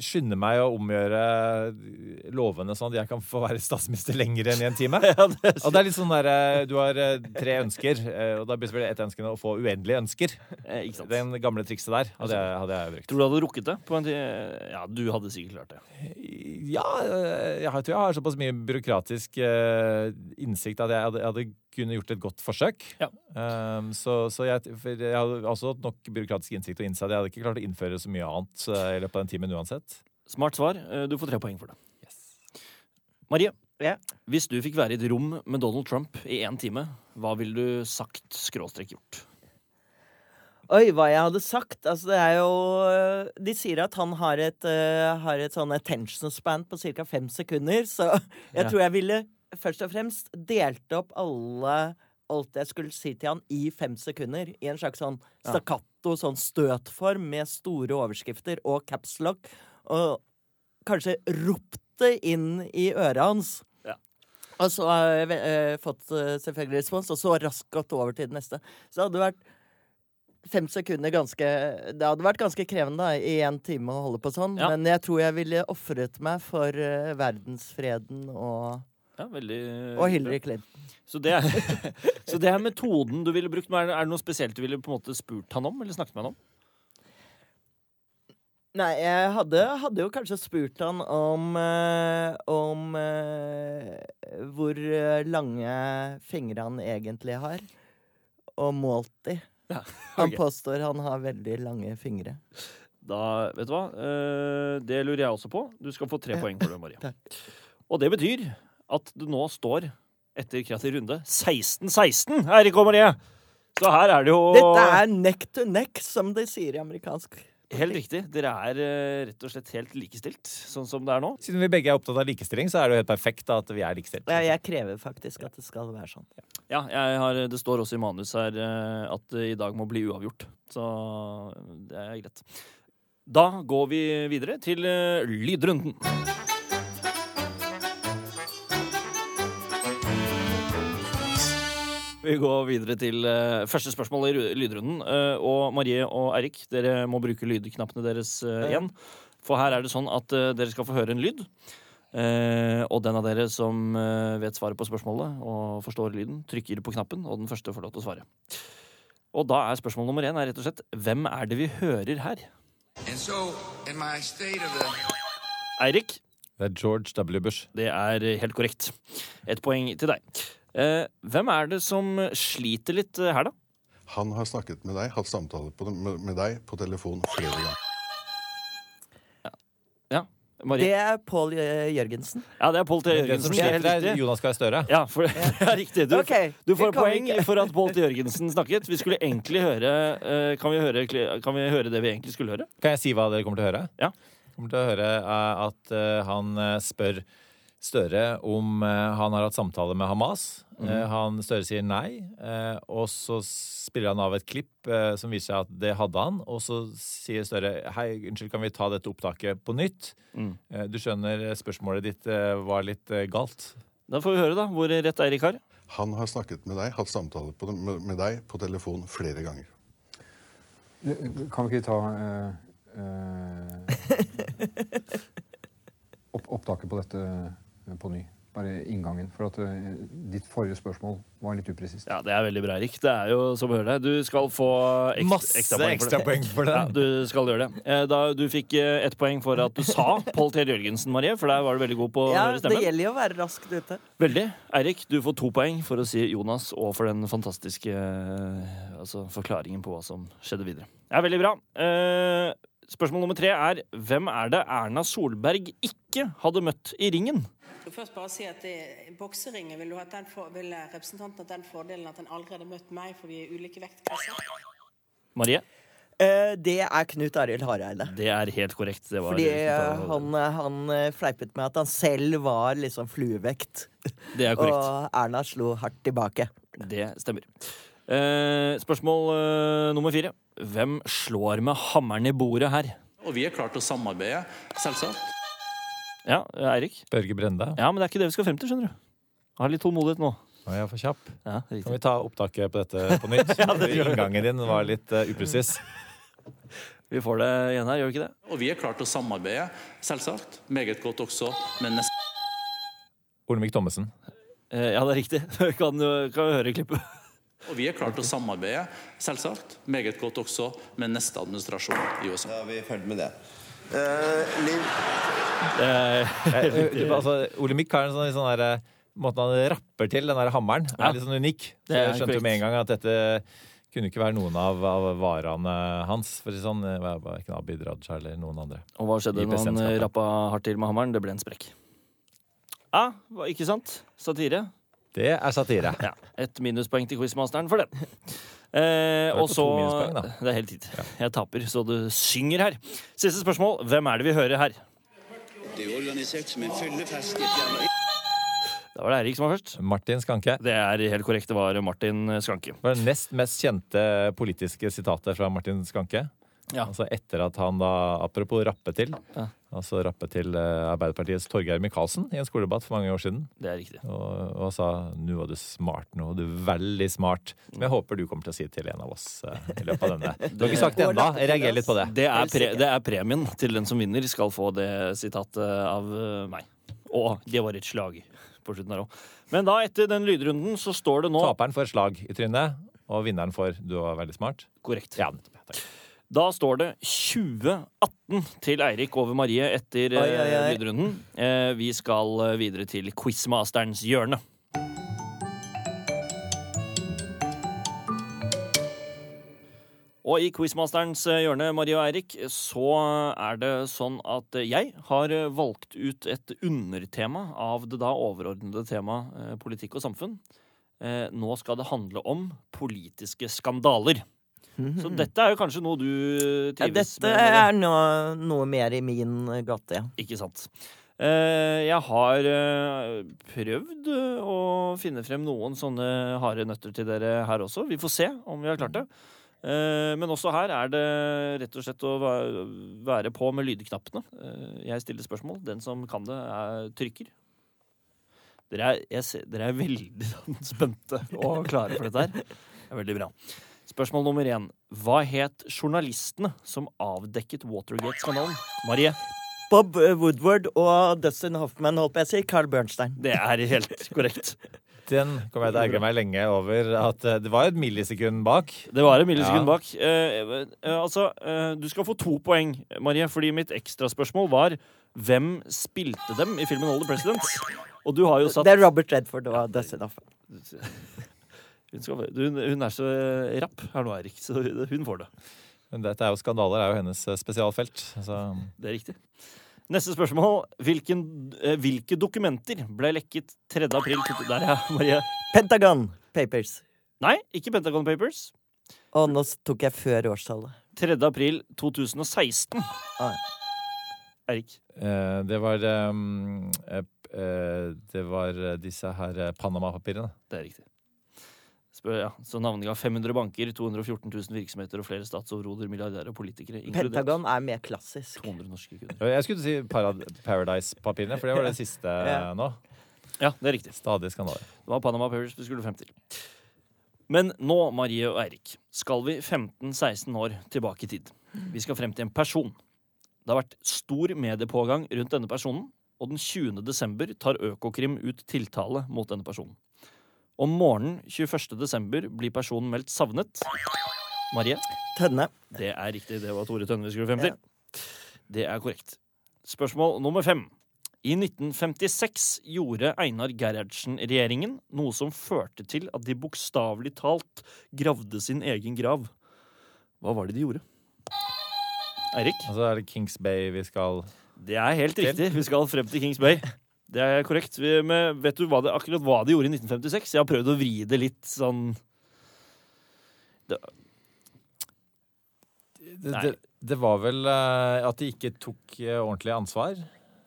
skynde meg å omgjøre lovene sånn at jeg kan få være statsminister lenger enn i en time. Ja, det Og det er litt sånn der, eh, Du har eh, tre ønsker, eh, og da blir selvfølgelig ett ønske å få uendelige ønsker. eh. Den gamle trikset der hadde jeg, hadde jeg brukt. Tror du hadde rukket det? På en tid? Ja, du hadde sikkert klart det. Ja, jeg tror jeg har såpass mye byråkratisk innsikt at jeg hadde, jeg hadde kunne gjort et godt forsøk. Ja. Um, så så jeg, for jeg hadde også hatt nok byråkratisk innsikt og innse at jeg hadde ikke klart å innføre så mye annet eh, i løpet av den timen uansett. Smart svar. Eh, Du får tre poeng for det. Marie, Ja. hvis du fikk være i et rom med Donald Trump i én time, hva ville du sagt skråstrek gjort? Oi, hva jeg hadde sagt? Altså, det er jo De sier at han har et, uh, har et sånn attention span på ca. fem sekunder, så jeg Ja. tror jeg ville først og fremst delte opp alle alt jeg skulle si til han i fem sekunder. I en slags sånn stakkato, sånn støtform med store overskrifter og capslock. Og kanskje ropte inn i øret hans. Ja. Og så har jeg eh, fått eh, selvfølgelig respons, og så raskt gått over til det neste. Så det hadde vært fem sekunder ganske Det hadde vært ganske krevende da, i en time å holde på sånn, Ja. men jeg tror jeg ville ofret meg for eh, verdensfreden og, Ja, veldig og Hillary Clinton. Så det, er, så det er metoden du ville brukt. Er det, noe spesielt du ville på en måte spurt han om? Eller snakket med han om? Nei, jeg hadde, hadde jo kanskje spurt han om eh, Om eh, hvor eh, lange fingre han egentlig har, og målt de. Ja, Han påstår han har veldig lange fingre. Da, vet du hva? Eh, det lurer jeg også på. Du skal få tre poeng for det, Marie. Takk. Og det betyr at det nå står, etter kreativ runde, 16-16, Eirik og Marie! Så her er det jo Dette er neck to neck, som de sier i amerikansk. Helt riktig. Dere er eh, rett og slett helt likestilt, sånn som det er nå. Siden vi begge er opptatt av likestilling, så er det jo helt perfekt at vi er likestilt. Ja, jeg krever faktisk at det skal være sånn. Ja, jeg har, det står også i manus her eh, at det i dag må bli uavgjort. Så det er greit. Da går vi videre til eh, lydrunden. Vi går videre til eh, første spørsmål i lydrunden. Eh, og Marie og Eirik, dere må bruke lydknappene deres eh, igjen. For her er det sånn at dere skal få høre en lyd. Eh, og den av dere som vet svaret på spørsmålet og forstår lyden, trykker på knappen, og den første får lov til å svare. Og da er spørsmål nummer én er rett og slett hvem er det vi hører her? So, in my state of the Eirik, Det er George W. Bush. det er helt korrekt. Et poeng til deg. Eh, hvem er det som sliter litt eh, her, da? Han har snakket med deg, hatt samtale på, med, med deg på telefon flere ganger. Ja, Marie? Det er Pål eh, Jørgensen. Ja, det er Pål T. Jørgensen. Det helt sliter, riktig. Jonas Gahr Støre. Ja, for, det er riktig. Du, okay, du får poeng ikke. for at Pål T. Jørgensen snakket. Vi skulle egentlig høre kan, vi høre kan vi høre det vi egentlig skulle høre? Kan jeg si hva dere kommer til å høre? Ja. Kommer til å høre at han spør Støre om eh, han har hatt samtale med Hamas. Mm. Han Støre sier nei, eh, og så spiller han av et klipp som viser seg at det hadde han. Og så sier Støre hei, unnskyld, kan vi ta dette opptaket på nytt? Mm. Du skjønner spørsmålet ditt var litt galt. Da får vi høre da, hvor rett Eirik har. Han har snakket med deg, hatt samtale med, med deg på telefon flere ganger. Kan vi ikke ta eh, eh, opp, opptaket på dette på ny? Bare inngangen. For at eh, ditt forrige spørsmål var litt upresist. Ja, Det er veldig bra, Erik, Det er jo som å høre deg. Du skal få ekstra, Masse ekstra poeng for det. Ja, du skal gjøre det. Eh, Da, du fikk eh, ett poeng for at du sa Pål T. Jørgensen, Marie, for der var du veldig god på å Ja, høre det gjelder jo å være raskt ute. Veldig. Eirik, du får to poeng for å si Jonas og for den fantastiske altså, forklaringen på hva som skjedde videre. Er veldig bra. Eh, spørsmål nummer tre er hvem er det Erna Solberg ikke hadde møtt i ringen? Vil først bare si at I bokseringen vil, du ha den for, vil representanten ha den fordelen at han allerede har møtt meg, for vi er i ulike vektklasser. Marie? Eh, Det er Knut Arild Hareide. Det er helt korrekt. Det var Fordi eh, han, eh, han eh, fleipet med at han selv var liksom fluevekt. Det er korrekt. Og Erna slo hardt tilbake. Det stemmer. Eh, spørsmål eh, nummer fire. Hvem slår med hammeren i bordet her? Og vi er klare til å samarbeide, selvsagt. Ja, Eirik? Børge Brende. Ja, men det er ikke det vi skal frem til, skjønner du. Ha litt tålmodighet nå. Nå er jeg for kjapp. Ja, Kan vi ta opptaket på dette på nytt? ja, det Inngangen din var litt uh, upresis. Vi får det igjen her, gjør vi ikke det? Og vi er klare til å samarbeide, selvsagt. Meget godt også med neste Olemic Thommessen. Eh, ja, det er riktig. Kan, du- kan høre klippet? Og vi er klare til å samarbeide, selvsagt. Meget godt også med neste administrasjon i USA. Da er vi ferdig med det. Uh, Liv, altså, Olemic har en sånn, sånn der, eh, Måten han rapper til den der hammeren, Ja. er litt sånn unik. Så jeg skjønte jo med en gang at dette kunne ikke være noen av, av varene hans. For å si sånn, Ikke Abid Raja eller noen andre. og hva skjedde når han rappa hardt til med hammeren? Det ble en sprekk. Ja, ikke sant? Satire. Det er satire. Ja, Et minuspoeng til quizmasteren for den. Eh, og så. Det er helt fint. Jeg taper, så du synger her. Siste spørsmål. Hvem er det vi hører her? Det er organisert som en fyllefest Da var det Eirik som var først. Martin Skanke. Det er helt korrekt. Det var Martin Skanke. Det var det nest mest kjente politiske sitatet fra Martin Skanke. Ja. Altså etter at han da, apropos rappe til, Ja. altså rappe til eh, Arbeiderpartiets Torgeir Micaelsen i en skoledebatt for mange år siden. Det er riktig. Og, og sa 'nå var du smart, nå var du veldig smart'. Som jeg håper du kommer til å si til en av oss uh, i løpet av denne. Du har ikke sagt det ennå. oss. litt på det. Det er, pre det er premien til den som vinner, skal få det sitatet av eh, meg. Og det var et slag på slutten her òg. Men da, etter den lydrunden, så står det nå Taperen får slag i trynet, og vinneren får 'du var veldig smart'. Korrekt. Ja, nettopp. Takk. Da står det 2018 til Eirik over Marie etter eh, Oi, oi, oi. lydrunden. Eh, vi skal eh, videre til quizmasterens hjørne. Og i Quizmasterens hjørne, Marie og Eirik, så er det sånn at jeg har valgt ut et undertema av det da overordnede temaet politikk og samfunn. Nå skal det handle om politiske skandaler. Så dette er jo kanskje noe du Ja, trives dette med? dette er noe, noe mer i min gate, ja. Ikke sant. Eh, Jeg har eh, prøvd eh, å finne frem noen sånne harde nøtter til dere her også. Vi får se om vi har klart det. Men også her er det rett og slett å være på med lydknappene. Jeg stiller spørsmål. Den som kan det, er trykker. Dere er, jeg ser, dere er veldig spente og klare for dette her. Det er veldig bra. Spørsmål nummer én. Hva het journalistene som avdekket Watergate-skandalen? Marie? Bob Woodward og Dustin Hoffman, holdt på å si. Carl Bernstein. Det er helt korrekt. Den kommer jeg til å ergre meg lenge over. At eh, det var et millisekund bak. Det var et millisekund Ja. bak. Eh, eh, altså, eh, du skal få to poeng, Marie, fordi mitt ekstraspørsmål var hvem spilte dem i filmen All the Presidents? Og du har jo satt Det er Robert Redford og Dustin Hoffman. hun, skal, hun, hun er så rapp her nå, Eirik, så hun får det. Men dette er jo skandaler, er jo hennes eh, spesialfelt. Så Det er riktig. Neste spørsmål. Hvilken, eh, hvilke dokumenter ble lekket 3. april Der, ja, Marie. Pentagon Papers. Nei, ikke Pentagon Papers. Å, nå tok jeg før årstallet. 3. april 2016. Ah. Erik? eh, det var eh, eh, eh, Det var eh, disse her eh, Panama-papirene. Det er riktig. Ja. Så navnga 500 banker, 214 000 virksomheter og flere statsoverhoder, milliardærer og politikere. inkludert Pentagon er mer klassisk. 200 norske kunder. Jeg skulle si Paradise-papirene, for det var det siste Ja. nå. Ja, det er riktig. Stadig skandaler. Det var Panama Papers vi skulle frem til. Men nå, Marie og Eirik, skal vi 15-16 år tilbake i tid. Vi skal frem til en person. Det har vært stor mediepågang rundt denne personen, og den 20. desember tar Økokrim ut tiltale mot denne personen. Om morgenen 21. desember blir personen meldt savnet. Marie? Tønne. Det er riktig. Det var Tore Tønne vi skulle frem til. Det er korrekt. Spørsmål nummer fem. I 1956 gjorde Einar Gerhardsen-regjeringen noe som førte til at de bokstavelig talt gravde sin egen grav. Hva var det de gjorde? Eirik? Altså er det Kings Bay vi skal Det er helt riktig. Vi skal frem til Kings Bay. Det er korrekt. Vi, men vet du hva det, akkurat hva de gjorde i 1956? Jeg har prøvd å vri det litt sånn Det, det, det var vel eh, at de ikke tok eh, ordentlig ansvar.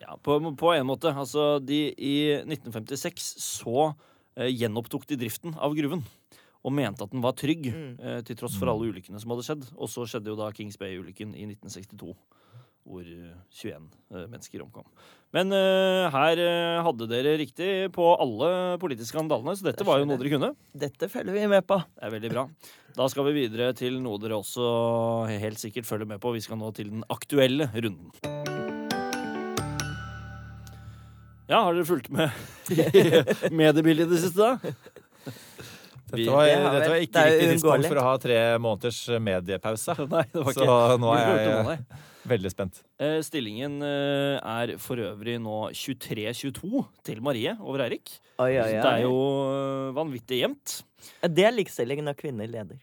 Ja, på, på en måte. Altså, de, I 1956 så eh, gjenopptok de driften av gruven. Og mente at den var trygg, eh, til tross for alle ulykkene som hadde skjedd. Og så skjedde jo da Kings Bay-ulykken i 1962, hvor eh, 21 eh, mennesker omkom. Men uh, her eh, hadde dere riktig på alle politiske skandalene, så dette var jo noe dere kunne. Dette følger vi med på. Det er veldig bra. Da skal vi videre til noe dere også helt sikkert følger med på. Vi skal nå til den aktuelle runden. Ja, har dere fulgt med i mediebildet i det siste, da? Vi- Dette var, det dette var ikke det riktig tidspunkt for å ha tre måneders mediepause. Nei, det var Så nå er jeg veldig spent. Eh, Stillingen eh, er for øvrig nå 23-22 til Marie over Eirik. Oi, oi, Så. Det er jo eh, vanvittig jevnt. Det er likestilling når kvinner leder.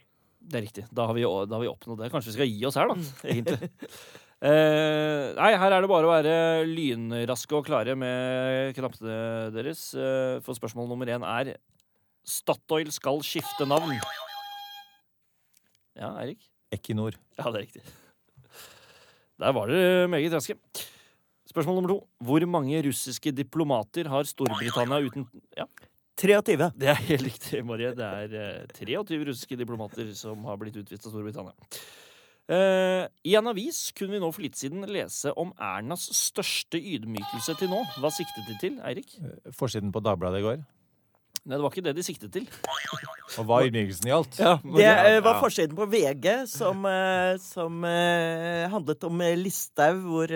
Det er riktig. Da har, vi, da har vi oppnådd det. Kanskje vi skal gi oss her, da. Egentlig. Eh, nei, her er det bare å være lynraske og klare med knappene deres. Eh, for spørsmål nummer én er Statoil skal skifte navn. Ja, Eirik? Equinor. Ja, det er riktig. Der var dere meget raske. Spørsmål nummer to. Hvor mange russiske diplomater har Storbritannia uten Ja, 23. det er helt riktig, Marie. Det er eh, 23 russiske diplomater som har blitt utvist av Storbritannia. Eh, I en avis kunne vi nå for litt siden lese om Ernas største ydmykelse til nå. Hva siktet de til, Eirik? Forsiden på Dagbladet i går. Nei, det var ikke det de siktet til. Og hva ydmykelsen gjaldt. Det eh, var Ja. forsiden på VG som, eh, som eh, handlet om Listhaug, hvor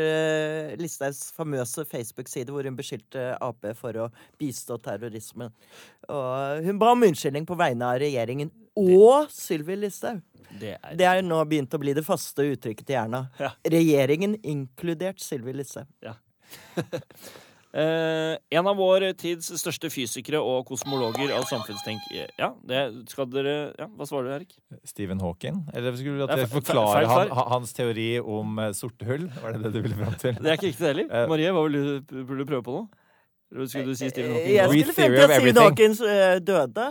Listhaugs famøse Facebook-side hvor hun beskyldte Ap for å bistå terrorismen. Og hun ba om unnskyldning på vegne av regjeringen og Sylvi Listhaug. Det er, Det er nå begynt å bli det faste uttrykket til Erna. Ja. Regjeringen inkludert Sylvi Listhaug. Eh, en av vår tids største fysikere og kosmologer av samfunnstenk... Ja, det skal dere Ja, hva svarer du, Erik? Stephen Hawking? Eller skulle du at jeg forklare feil han, hans teori om eh, sorte hull? Var det det du ville fram til? Det er ikke riktig det heller. Eh. Marie, hva vil du, vil du prøve på nå? Skulle du si Stephen Hawking? Jeg skulle frem til at Stephen Hawkins eh, døde.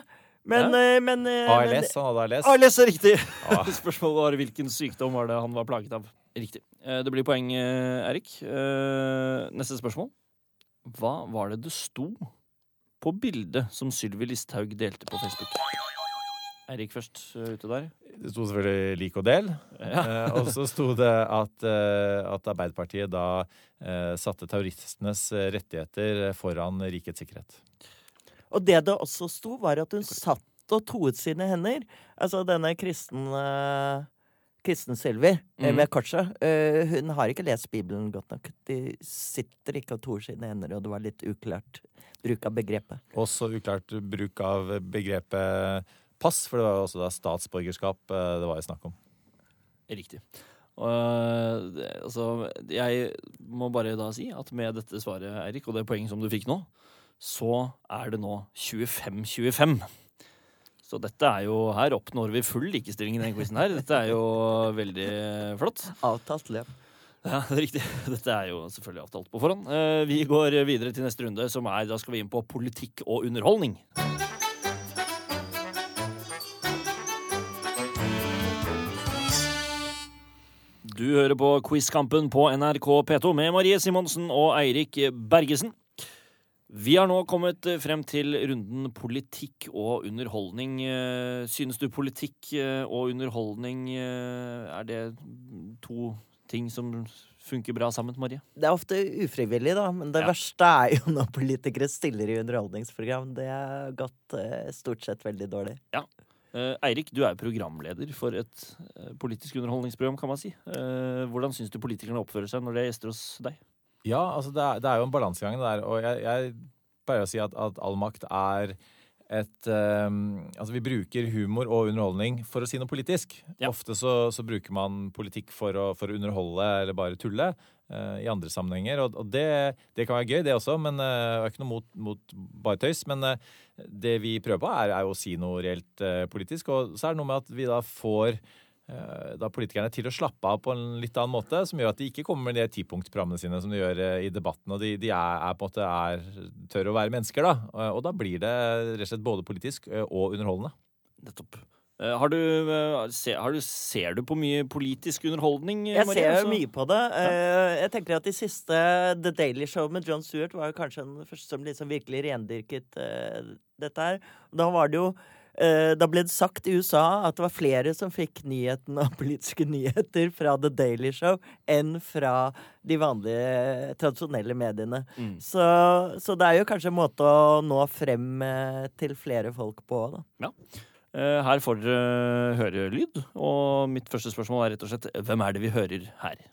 Men, ja. men, eh, ALS? Han hadde ALS. ALS er riktig! Ah. Spørsmålet var hvilken sykdom var det han var plaget av. Riktig. Eh, Det blir poeng, eh, Erik. Eh, Neste spørsmål. Hva var det det sto på bildet som Sylvi Listhaug delte på Facebook? Eirik først eh, ute der. Det sto selvfølgelig 'lik og del'. Ja. Eh, og så sto det at, eh, at Arbeiderpartiet da eh, satte terroristenes eh, rettigheter foran rikets sikkerhet. Og det det også sto, var at hun satt og toet sine hender. Altså denne kristne Kristen Sylvi mm. med korset, eh, hun har ikke lest Bibelen godt nok. De sitter ikke og toer sine hender, og det var litt uklart bruk av begrepet. Også uklart bruk av begrepet pass, for det var også da statsborgerskap eh, det var jo snakk om. Riktig. Og, det- altså, jeg må bare da si at med dette svaret, Eirik, og det poenget som du fikk nå, så er det nå 25-25. Så dette er jo Her oppnår vi full likestilling i den quizen her. Dette er jo veldig flott. Avtalt løp. Ja, det er riktig. Dette er jo selvfølgelig avtalt på forhånd. Eh, Vi går videre til neste runde, som er Da skal vi inn på politikk og underholdning. Du hører på Quizkampen på NRK P2 med Marie Simonsen og Eirik Bergesen. Vi har nå kommet frem til runden politikk og underholdning. Eh, Synes du politikk eh, og underholdning eh, er det to ting som funker bra sammen, Marie? Det er ofte ufrivillig, da, men det Ja. verste er jo når politikere stiller i underholdningsprogram. Det har gått stort sett veldig dårlig. Ja. Eirik, du er programleder for et politisk underholdningsprogram, kan man si. Hvordan syns du politikerne oppfører seg når de er gjester hos deg? Ja, altså det er, det er jo en balansegang der, og jeg, jeg pleier å si at, at all makt er et um, Altså, vi bruker humor og underholdning for å si noe politisk. Ja. Ofte så, så bruker man politikk for å, for å underholde eller bare tulle uh, i andre sammenhenger, og, og det, det kan være gøy, det også, men uh, ikke noe mot, mot bare tøys. Men uh, det vi prøver på, er, er å si noe reelt uh, politisk, og så er det noe med at vi da får da politikerne til å slappe av på en litt annen måte, som gjør at de ikke kommer med de tipunktprogrammene sine som de gjør eh, i debatten. Og de, de er, er på en måte er, tør å være mennesker, da. Og, og da blir det rett og slett både politisk eh, og underholdende. Nettopp. Eh, Har du, eh, har du, ser du på mye politisk underholdning, eh, Jeg Marie? ser jo mye på det. Eh, Jeg tenker at de siste The Daily Show med John Stewart var jo kanskje den første som liksom virkelig rendyrket eh, dette her. Da var det jo eh, da ble det sagt i USA at det var flere som fikk nyheten av politiske nyheter fra The Daily Show enn fra de vanlige, tradisjonelle mediene. Mm. Så, så det er jo kanskje en måte å nå frem eh, til flere folk på, da. Ja. Her får dere høre lyd, og mitt første spørsmål er rett og slett hvem er det vi hører her?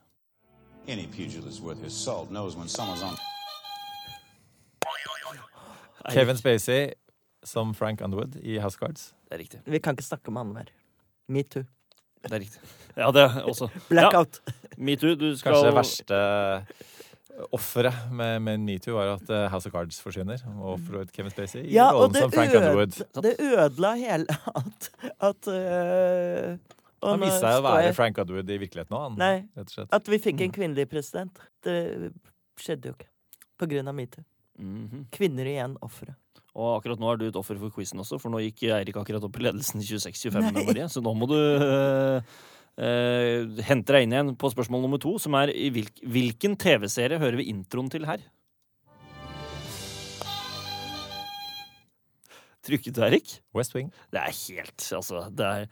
Any pugilist worth his salt knows when someone's on. Kevin Spacey som Frank Underwood i House Cards. Det er riktig. Vi kan ikke snakke om han mer. Metoo. Det er riktig. Ja, det er også. Blackout. Ja, Metoo, du skal Kanskje det verste offeret med, med metoo var at eh, House of Cards forsvinner. Og for Kevin Spacey i Ja, rollen som Frank Underwood. det ødela hele at, at øh, og Han viste seg å være jeg- Frank Underwood i virkeligheten òg, han. Nei. Rett og slett. At vi fikk en kvinnelig president. Det skjedde jo ikke. På grunn av metoo. Mhm. Kvinner igjen ofre. Og akkurat nå er du et offer for quizen også, for nå gikk Eirik akkurat opp i ledelsen 26-25, Marie. Så nå må du uh, hente deg inn igjen på spørsmål nummer to, som er i hvilk, hvilken TV-serie hører vi introen til her? Trykket du, Eirik? West Wing. Det er helt Altså, det er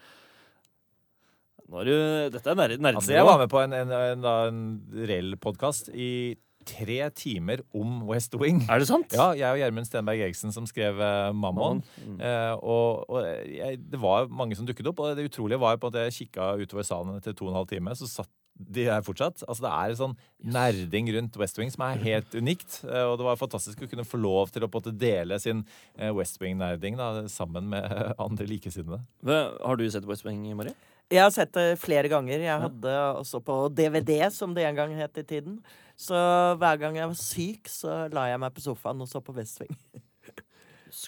Nå er du Dette er nær- nerdnivå. Altså, jeg var med på en, en, en, en, en reell podkast i tre timer om West Wing. Er det sant? Ja, jeg og Gjermund Stenberg Eriksen som skrev uh, Mammon. Mm. Eh, og og jeg, det var mange som dukket opp, og det utrolige var på at jeg kikka utover salen etter to og en halv time, så satt de der fortsatt. Altså Det er en sånn nerding rundt West Wing som er helt unikt. eh, og det var fantastisk å kunne få lov til å på en måte dele sin eh, West Wing-nerding sammen med andre likesinnede. Har du sett West Wing, Marie? Jeg har sett det flere ganger. Jeg hadde også på DVD, som det en gang het i tiden. Så hver gang jeg var syk, så la jeg meg på sofaen og så på West Wing.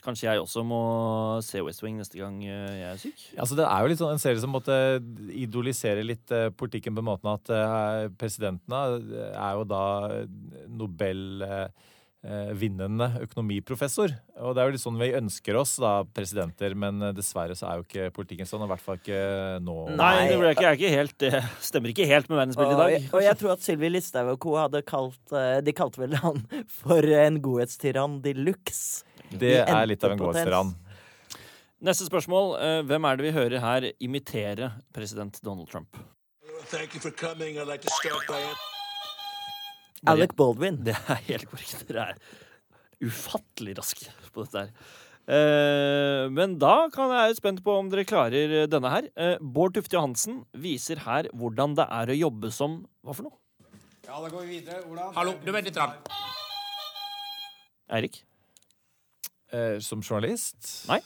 Kanskje jeg også må se West Wing neste gang øh, jeg er syk? Altså Det er jo litt sånn en serie som måtte idolisere litt eh, politikken på en måte at eh, presidentene er jo da Nobel eh, eh, vinnende økonomiprofessor. Og det er jo litt sånn vi ønsker oss, da, presidenter, men eh, dessverre så er jo ikke politikken sånn. I hvert fall ikke nå. Nei, det ikke, er ikke helt, det stemmer ikke helt med verdensbildet i Og, dag. og jeg tror at Sylvi Listhaug og co. hadde kalt eh, De kalte vel han for en godhetstyrann de luxe. Det er litt av en godhetstyrann. Neste spørsmål. eh, Hvem er det vi hører her imitere president Donald Trump? Thank you for coming. I'd like to start by Alec Baldwin. Det er helt korrekt. Dere er ufattelig raske på dette her. Eh, men da kan jeg være spent på om dere klarer denne her. Eh, Bård Tufte Johansen viser her hvordan det er å jobbe som Hva for noe? Ja, da går vi videre. Hvordan? Hallo, du vent litt. Rann. Eirik? Eh, som journalist? Nei.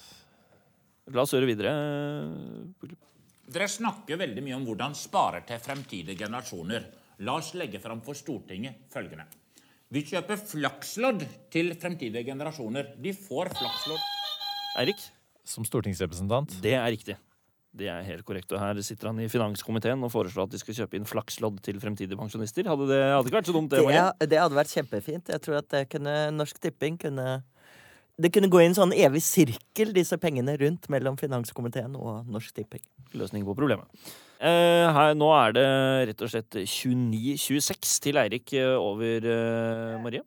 La oss høre videre. Dere snakker veldig mye om hvordan spare til fremtidige generasjoner. La oss legge fram for Stortinget følgende. Vi kjøper flakslodd til fremtidige generasjoner. De får flakslodd. Eirik? Som stortingsrepresentant? Det er riktig. Det er helt korrekt. Og her sitter han i finanskomiteen og foreslår at de skal kjøpe inn flakslodd til fremtidige pensjonister. Hadde det hadde ikke vært så dumt, det. Det, Marie. det hadde vært kjempefint. Jeg tror at det kunne, Norsk Tipping kunne Det kunne gå i en sånn evig sirkel, disse pengene rundt mellom finanskomiteen og Norsk Tipping. Løsning på problemet. Eh, her, nå er det rett og slett 29-26 til Eirik eh, over eh, Marie.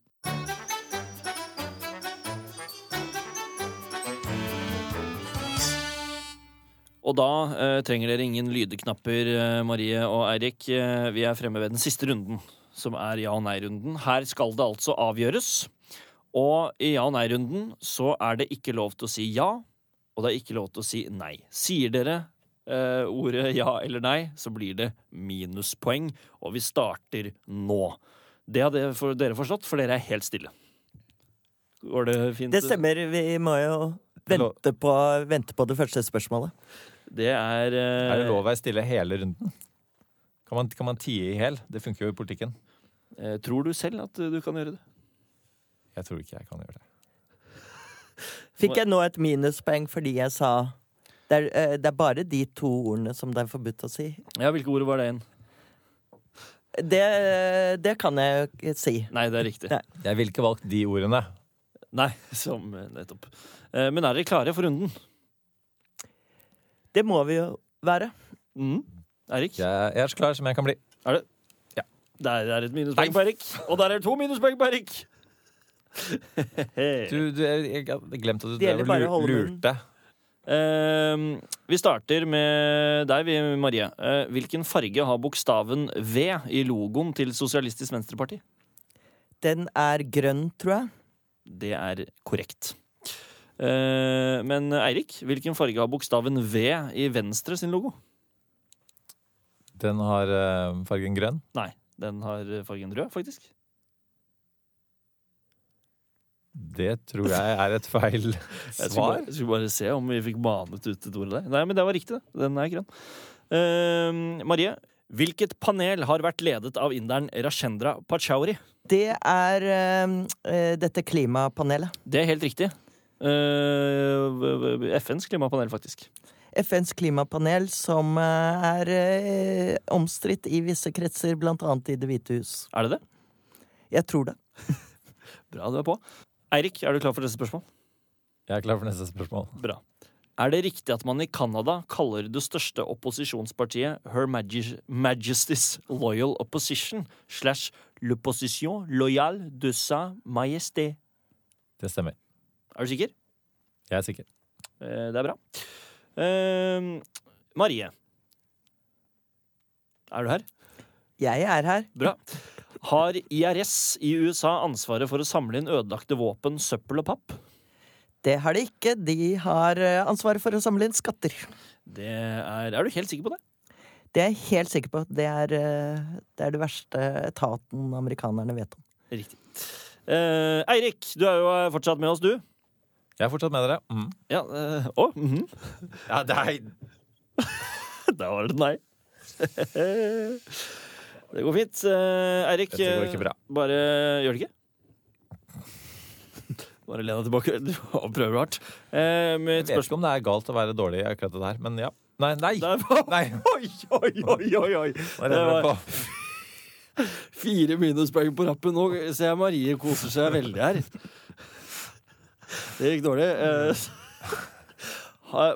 Og da eh, trenger dere ingen lydeknapper, eh, Marie og Eirik. Eh, vi er fremme ved den siste runden, som er ja- og nei-runden. Her skal det altså avgjøres. Og i ja- og nei-runden så er det ikke lov til å si ja, og det er ikke lov til å si nei. Sier dere eh, ordet ja eller nei, så blir det minuspoeng, og vi starter nå. Det har dere, for, dere forstått, for dere er helt stille. Går det fint? Det stemmer. Vi må jo vente på, vente på det første spørsmålet. Det er eh, Er det lov å være stille hele runden? Kan man, kan man tie i hæl? Det funker jo i politikken. eh, Tror du selv at du kan gjøre det? Jeg tror ikke jeg kan gjøre det. Fikk jeg nå et minuspoeng fordi jeg sa det er, eh, det er bare de to ordene som det er forbudt å si. Ja, hvilke ord var det igjen? Det, det kan jeg jo ikke si. Nei, det er riktig. Nei. Jeg ville ikke valgt de ordene. Nei, som eh, nettopp. Eh, Men er dere klare for runden? Det må vi jo være. Mm. Erik? Jeg, jeg er så klar som jeg kan bli. Er det? Ja. Der er et minuspoeng på Erik. Og der er det to minuspoeng på Erik. Du, du, jeg, hadde glemt at du Det gjelder drev og bare å holde munnen. lurte. Eh, vi starter med deg, vi, Marie. Eh, hvilken farge har bokstaven V i logoen til Sosialistisk Venstreparti? Den er grønn, tror jeg. Det er korrekt. Eh, men Eirik, hvilken farge har bokstaven V i Venstre sin logo? Den har eh, fargen grønn. Nei, den har fargen rød, faktisk. Det tror jeg er et feil Jeg skulle, svar. bare, jeg skulle bare se om vi fikk banet ut et ord der. Nei, men det var riktig, det. Den er grønn. Uh, Marie, hvilket panel har vært ledet av inderen Rashendra Pachauri? Det er eh, eh, dette klimapanelet. Det er helt riktig. Uh, FNs klimapanel, faktisk. FNs klimapanel som eh, er eh, omstridt i visse kretser, blant annet i Det hvite hus. Er det det? Jeg tror det. Bra du er på. Eirik, er du klar for neste spørsmål? Jeg er klar for neste spørsmål. Bra. Er det riktig at man i Canada kaller det største opposisjonspartiet Her Maj- Majesty's Loyal Opposition slash L'Opposition Loyale de sa Majesté? Det stemmer. Er du sikker? Jeg er sikker. Eh, Det er bra. Eh, Marie. Er du her? Jeg er her. Bra. Har IRS i USA ansvaret for å samle inn ødelagte våpen, søppel og papp? Det har de ikke. De har eh, ansvaret for å samle inn skatter. Det er, er du helt sikker på det? Det er jeg helt sikker på. Det er, eh, det er det verste etaten amerikanerne vet om. Riktig. Eh, Eirik, du er jo eh, fortsatt med oss, du. Jeg er fortsatt med dere. Mm. Ja, eh, Å, mhm. Ja, det er Da var det nei. det går fint. Eh, Eirik, Dette går ikke bra. bare gjør det ikke? Bare len deg tilbake. og prøv hardt. Eh, Jeg vet spørsmål ikke om det er galt å være dårlig i akkurat det der, men ja. Nei, nei! Nei. Oi, oi, oi, oi, oi. Hva Det var fire minuspoeng på rappen. Nå ser jeg Marie koser seg veldig her. Det gikk dårlig. Eh,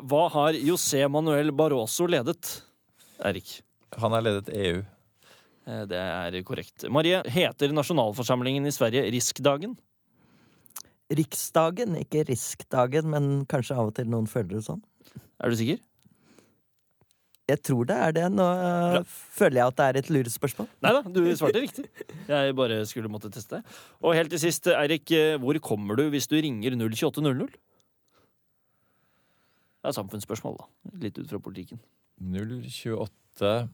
hva har José Manuel Barroso ledet? Eirik. Han har ledet EU. Eh, Det er korrekt. Marie, heter nasjonalforsamlingen i Sverige Riskdagen? Riksdagen, ikke Riskdagen, men kanskje av og til noen føler det sånn. Er du sikker? Jeg tror det er det. Nå Bra. føler jeg at det er et lurespørsmål. Nei da, du svarte riktig. Jeg bare skulle måtte teste. Og helt til sist, Eirik, eh, hvor kommer du hvis du ringer 02800? Det er samfunnsspørsmål, da. Litt ut fra politikken. 028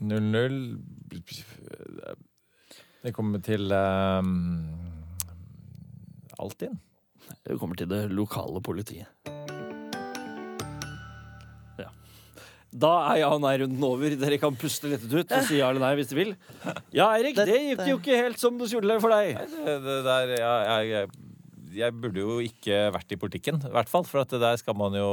00 Det kommer til um, Altinn. Det kommer til det lokale politiet. Ja. Da er ja- og nei-runden over. Dere kan puste lettet ut og si ja eller nei hvis dere vil. Ja, Eirik, det gikk jo ikke helt som du skulle for deg. Det, det der, ja, jeg, jeg, jeg burde jo ikke vært i politikken, i hvert fall. For at der skal man jo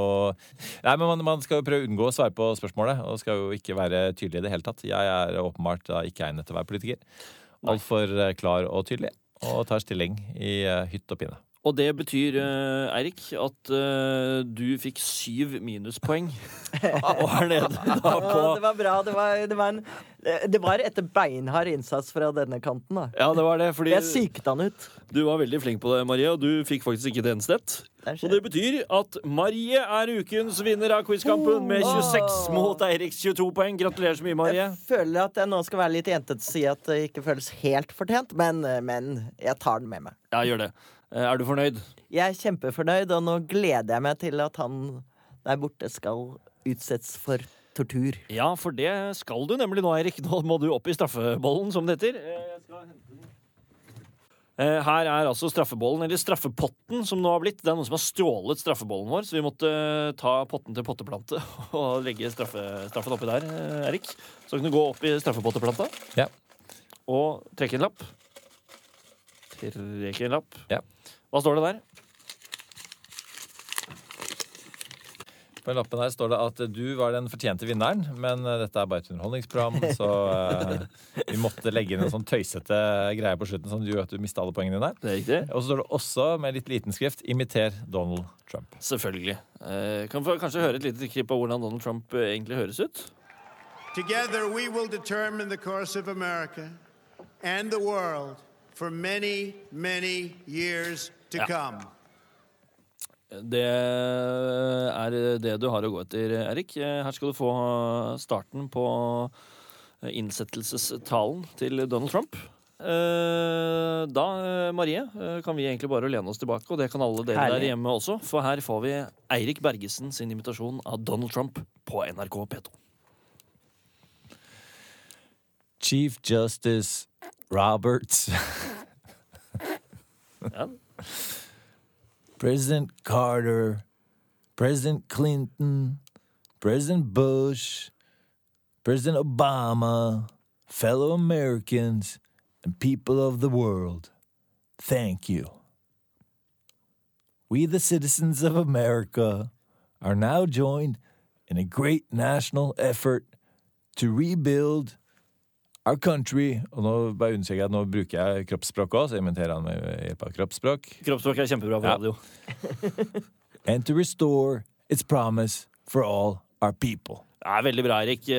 Nei, men man, man skal jo prøve å unngå å svare på spørsmålet. Og skal jo ikke være tydelig i det hele tatt. Jeg er åpenbart da ikke egnet til å være politiker. Altfor eh, klar og tydelig. Og tar stilling i eh, hytt og pine. Og det betyr, eh, Eirik, at eh, du fikk syv minuspoeng. og er nede da på det var bra. Det var, det var, en, det var etter beinhard innsats fra denne kanten, da. Ja, det var det. Fordi Jeg psyket han ut. du var veldig flink på det, Marie, og du fikk faktisk ikke et eneste ett. Og det betyr at Marie er ukens vinner av quizkampen med 26 mot Eiriks 22 poeng. Gratulerer så mye, Marie. Jeg føler at jeg nå skal være litt jentete og si at det ikke føles helt fortjent, men, men jeg tar den med meg. Ja, gjør det. Eh, Er du fornøyd? Jeg er kjempefornøyd, og nå gleder jeg meg til at han der borte skal utsettes for tortur. Ja, for det skal du nemlig nå, Eirik. Nå må du opp i straffebollen, som det heter. Eh, jeg skal hente den. Eh, Her er altså straffebollen, eller straffepotten, som nå har blitt. Det er noen som har stjålet straffebollen vår, så vi måtte ta potten til potteplante og legge straffe, straffen oppi der, Erik. Så kan du gå opp i straffepotteplanta Ja. og trekke en lapp. Trekke en lapp. Ja. Hva står det der? På den lappen her står det at du var den fortjente vinneren, men eh, dette er bare et underholdningsprogram, så uh, vi måtte legge inn en sånn tøysete greie på slutten som gjorde at du mista alle poengene dine. Det er riktig. Og så står det også med litt liten skrift 'Imiter Donald Trump'. Selvfølgelig. Uh, kan vi kanskje høre et lite klipp av hvordan Donald Trump egentlig høres ut? Together, we will determine the course of America and the world for many, many years to Ja. come. Det er det du har å gå etter, Erik. Her skal du få starten på innsettelsestalen til Donald Trump. Eh, Da, Marie, kan vi egentlig bare lene oss tilbake, og det kan alle dere Herlig. der hjemme også. For her får vi Eirik Bergesen sin invitasjon av Donald Trump på NRK P2. Chief Justice Roberts. Ja. President Carter, President Clinton, President Bush, President Obama, fellow Americans, and people of the world, thank you. We, the citizens of America, are now joined in a great national effort to rebuild our country. Og nå bare understreker jeg at nå bruker jeg kroppsspråk òg, så inventerer imiterer han med hjelp av kroppsspråk. Kroppsspråk er kjempebra på Ja. radio. and to restore its promise for all our people. Ja, veldig bra, Eirik. Eh,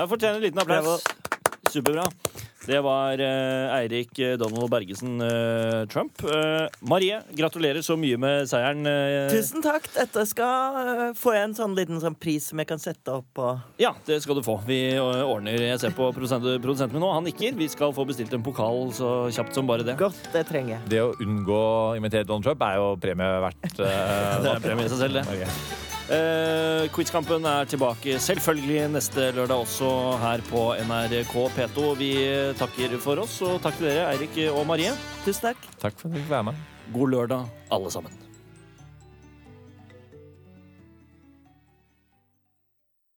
Jeg fortjener en liten applaus. Superbra. Det var eh, Eirik eh, Donald Bergesen eh, Trump. Marie, gratulerer så mye med seieren. Tusen takk. Dette skal Får jeg en sånn liten sånn pris som jeg kan sette opp på Ja, det skal du få. Vi ordner Jeg ser på produsenten, produsenten min nå. Han nikker. Vi skal få bestilt en pokal så kjapt som bare det. Godt, det trenger jeg. Det å unngå å invitere Donald Trump er jo premie verdt. Det er premie i seg selv, det. Ok. Eh, Quizkampen er tilbake selvfølgelig neste lørdag også her på NRK P2. Vi takker for oss, og takk til dere, Eirik og Marie. Tusen takk. Takk for at du fikk være med. God lørdag, alle sammen.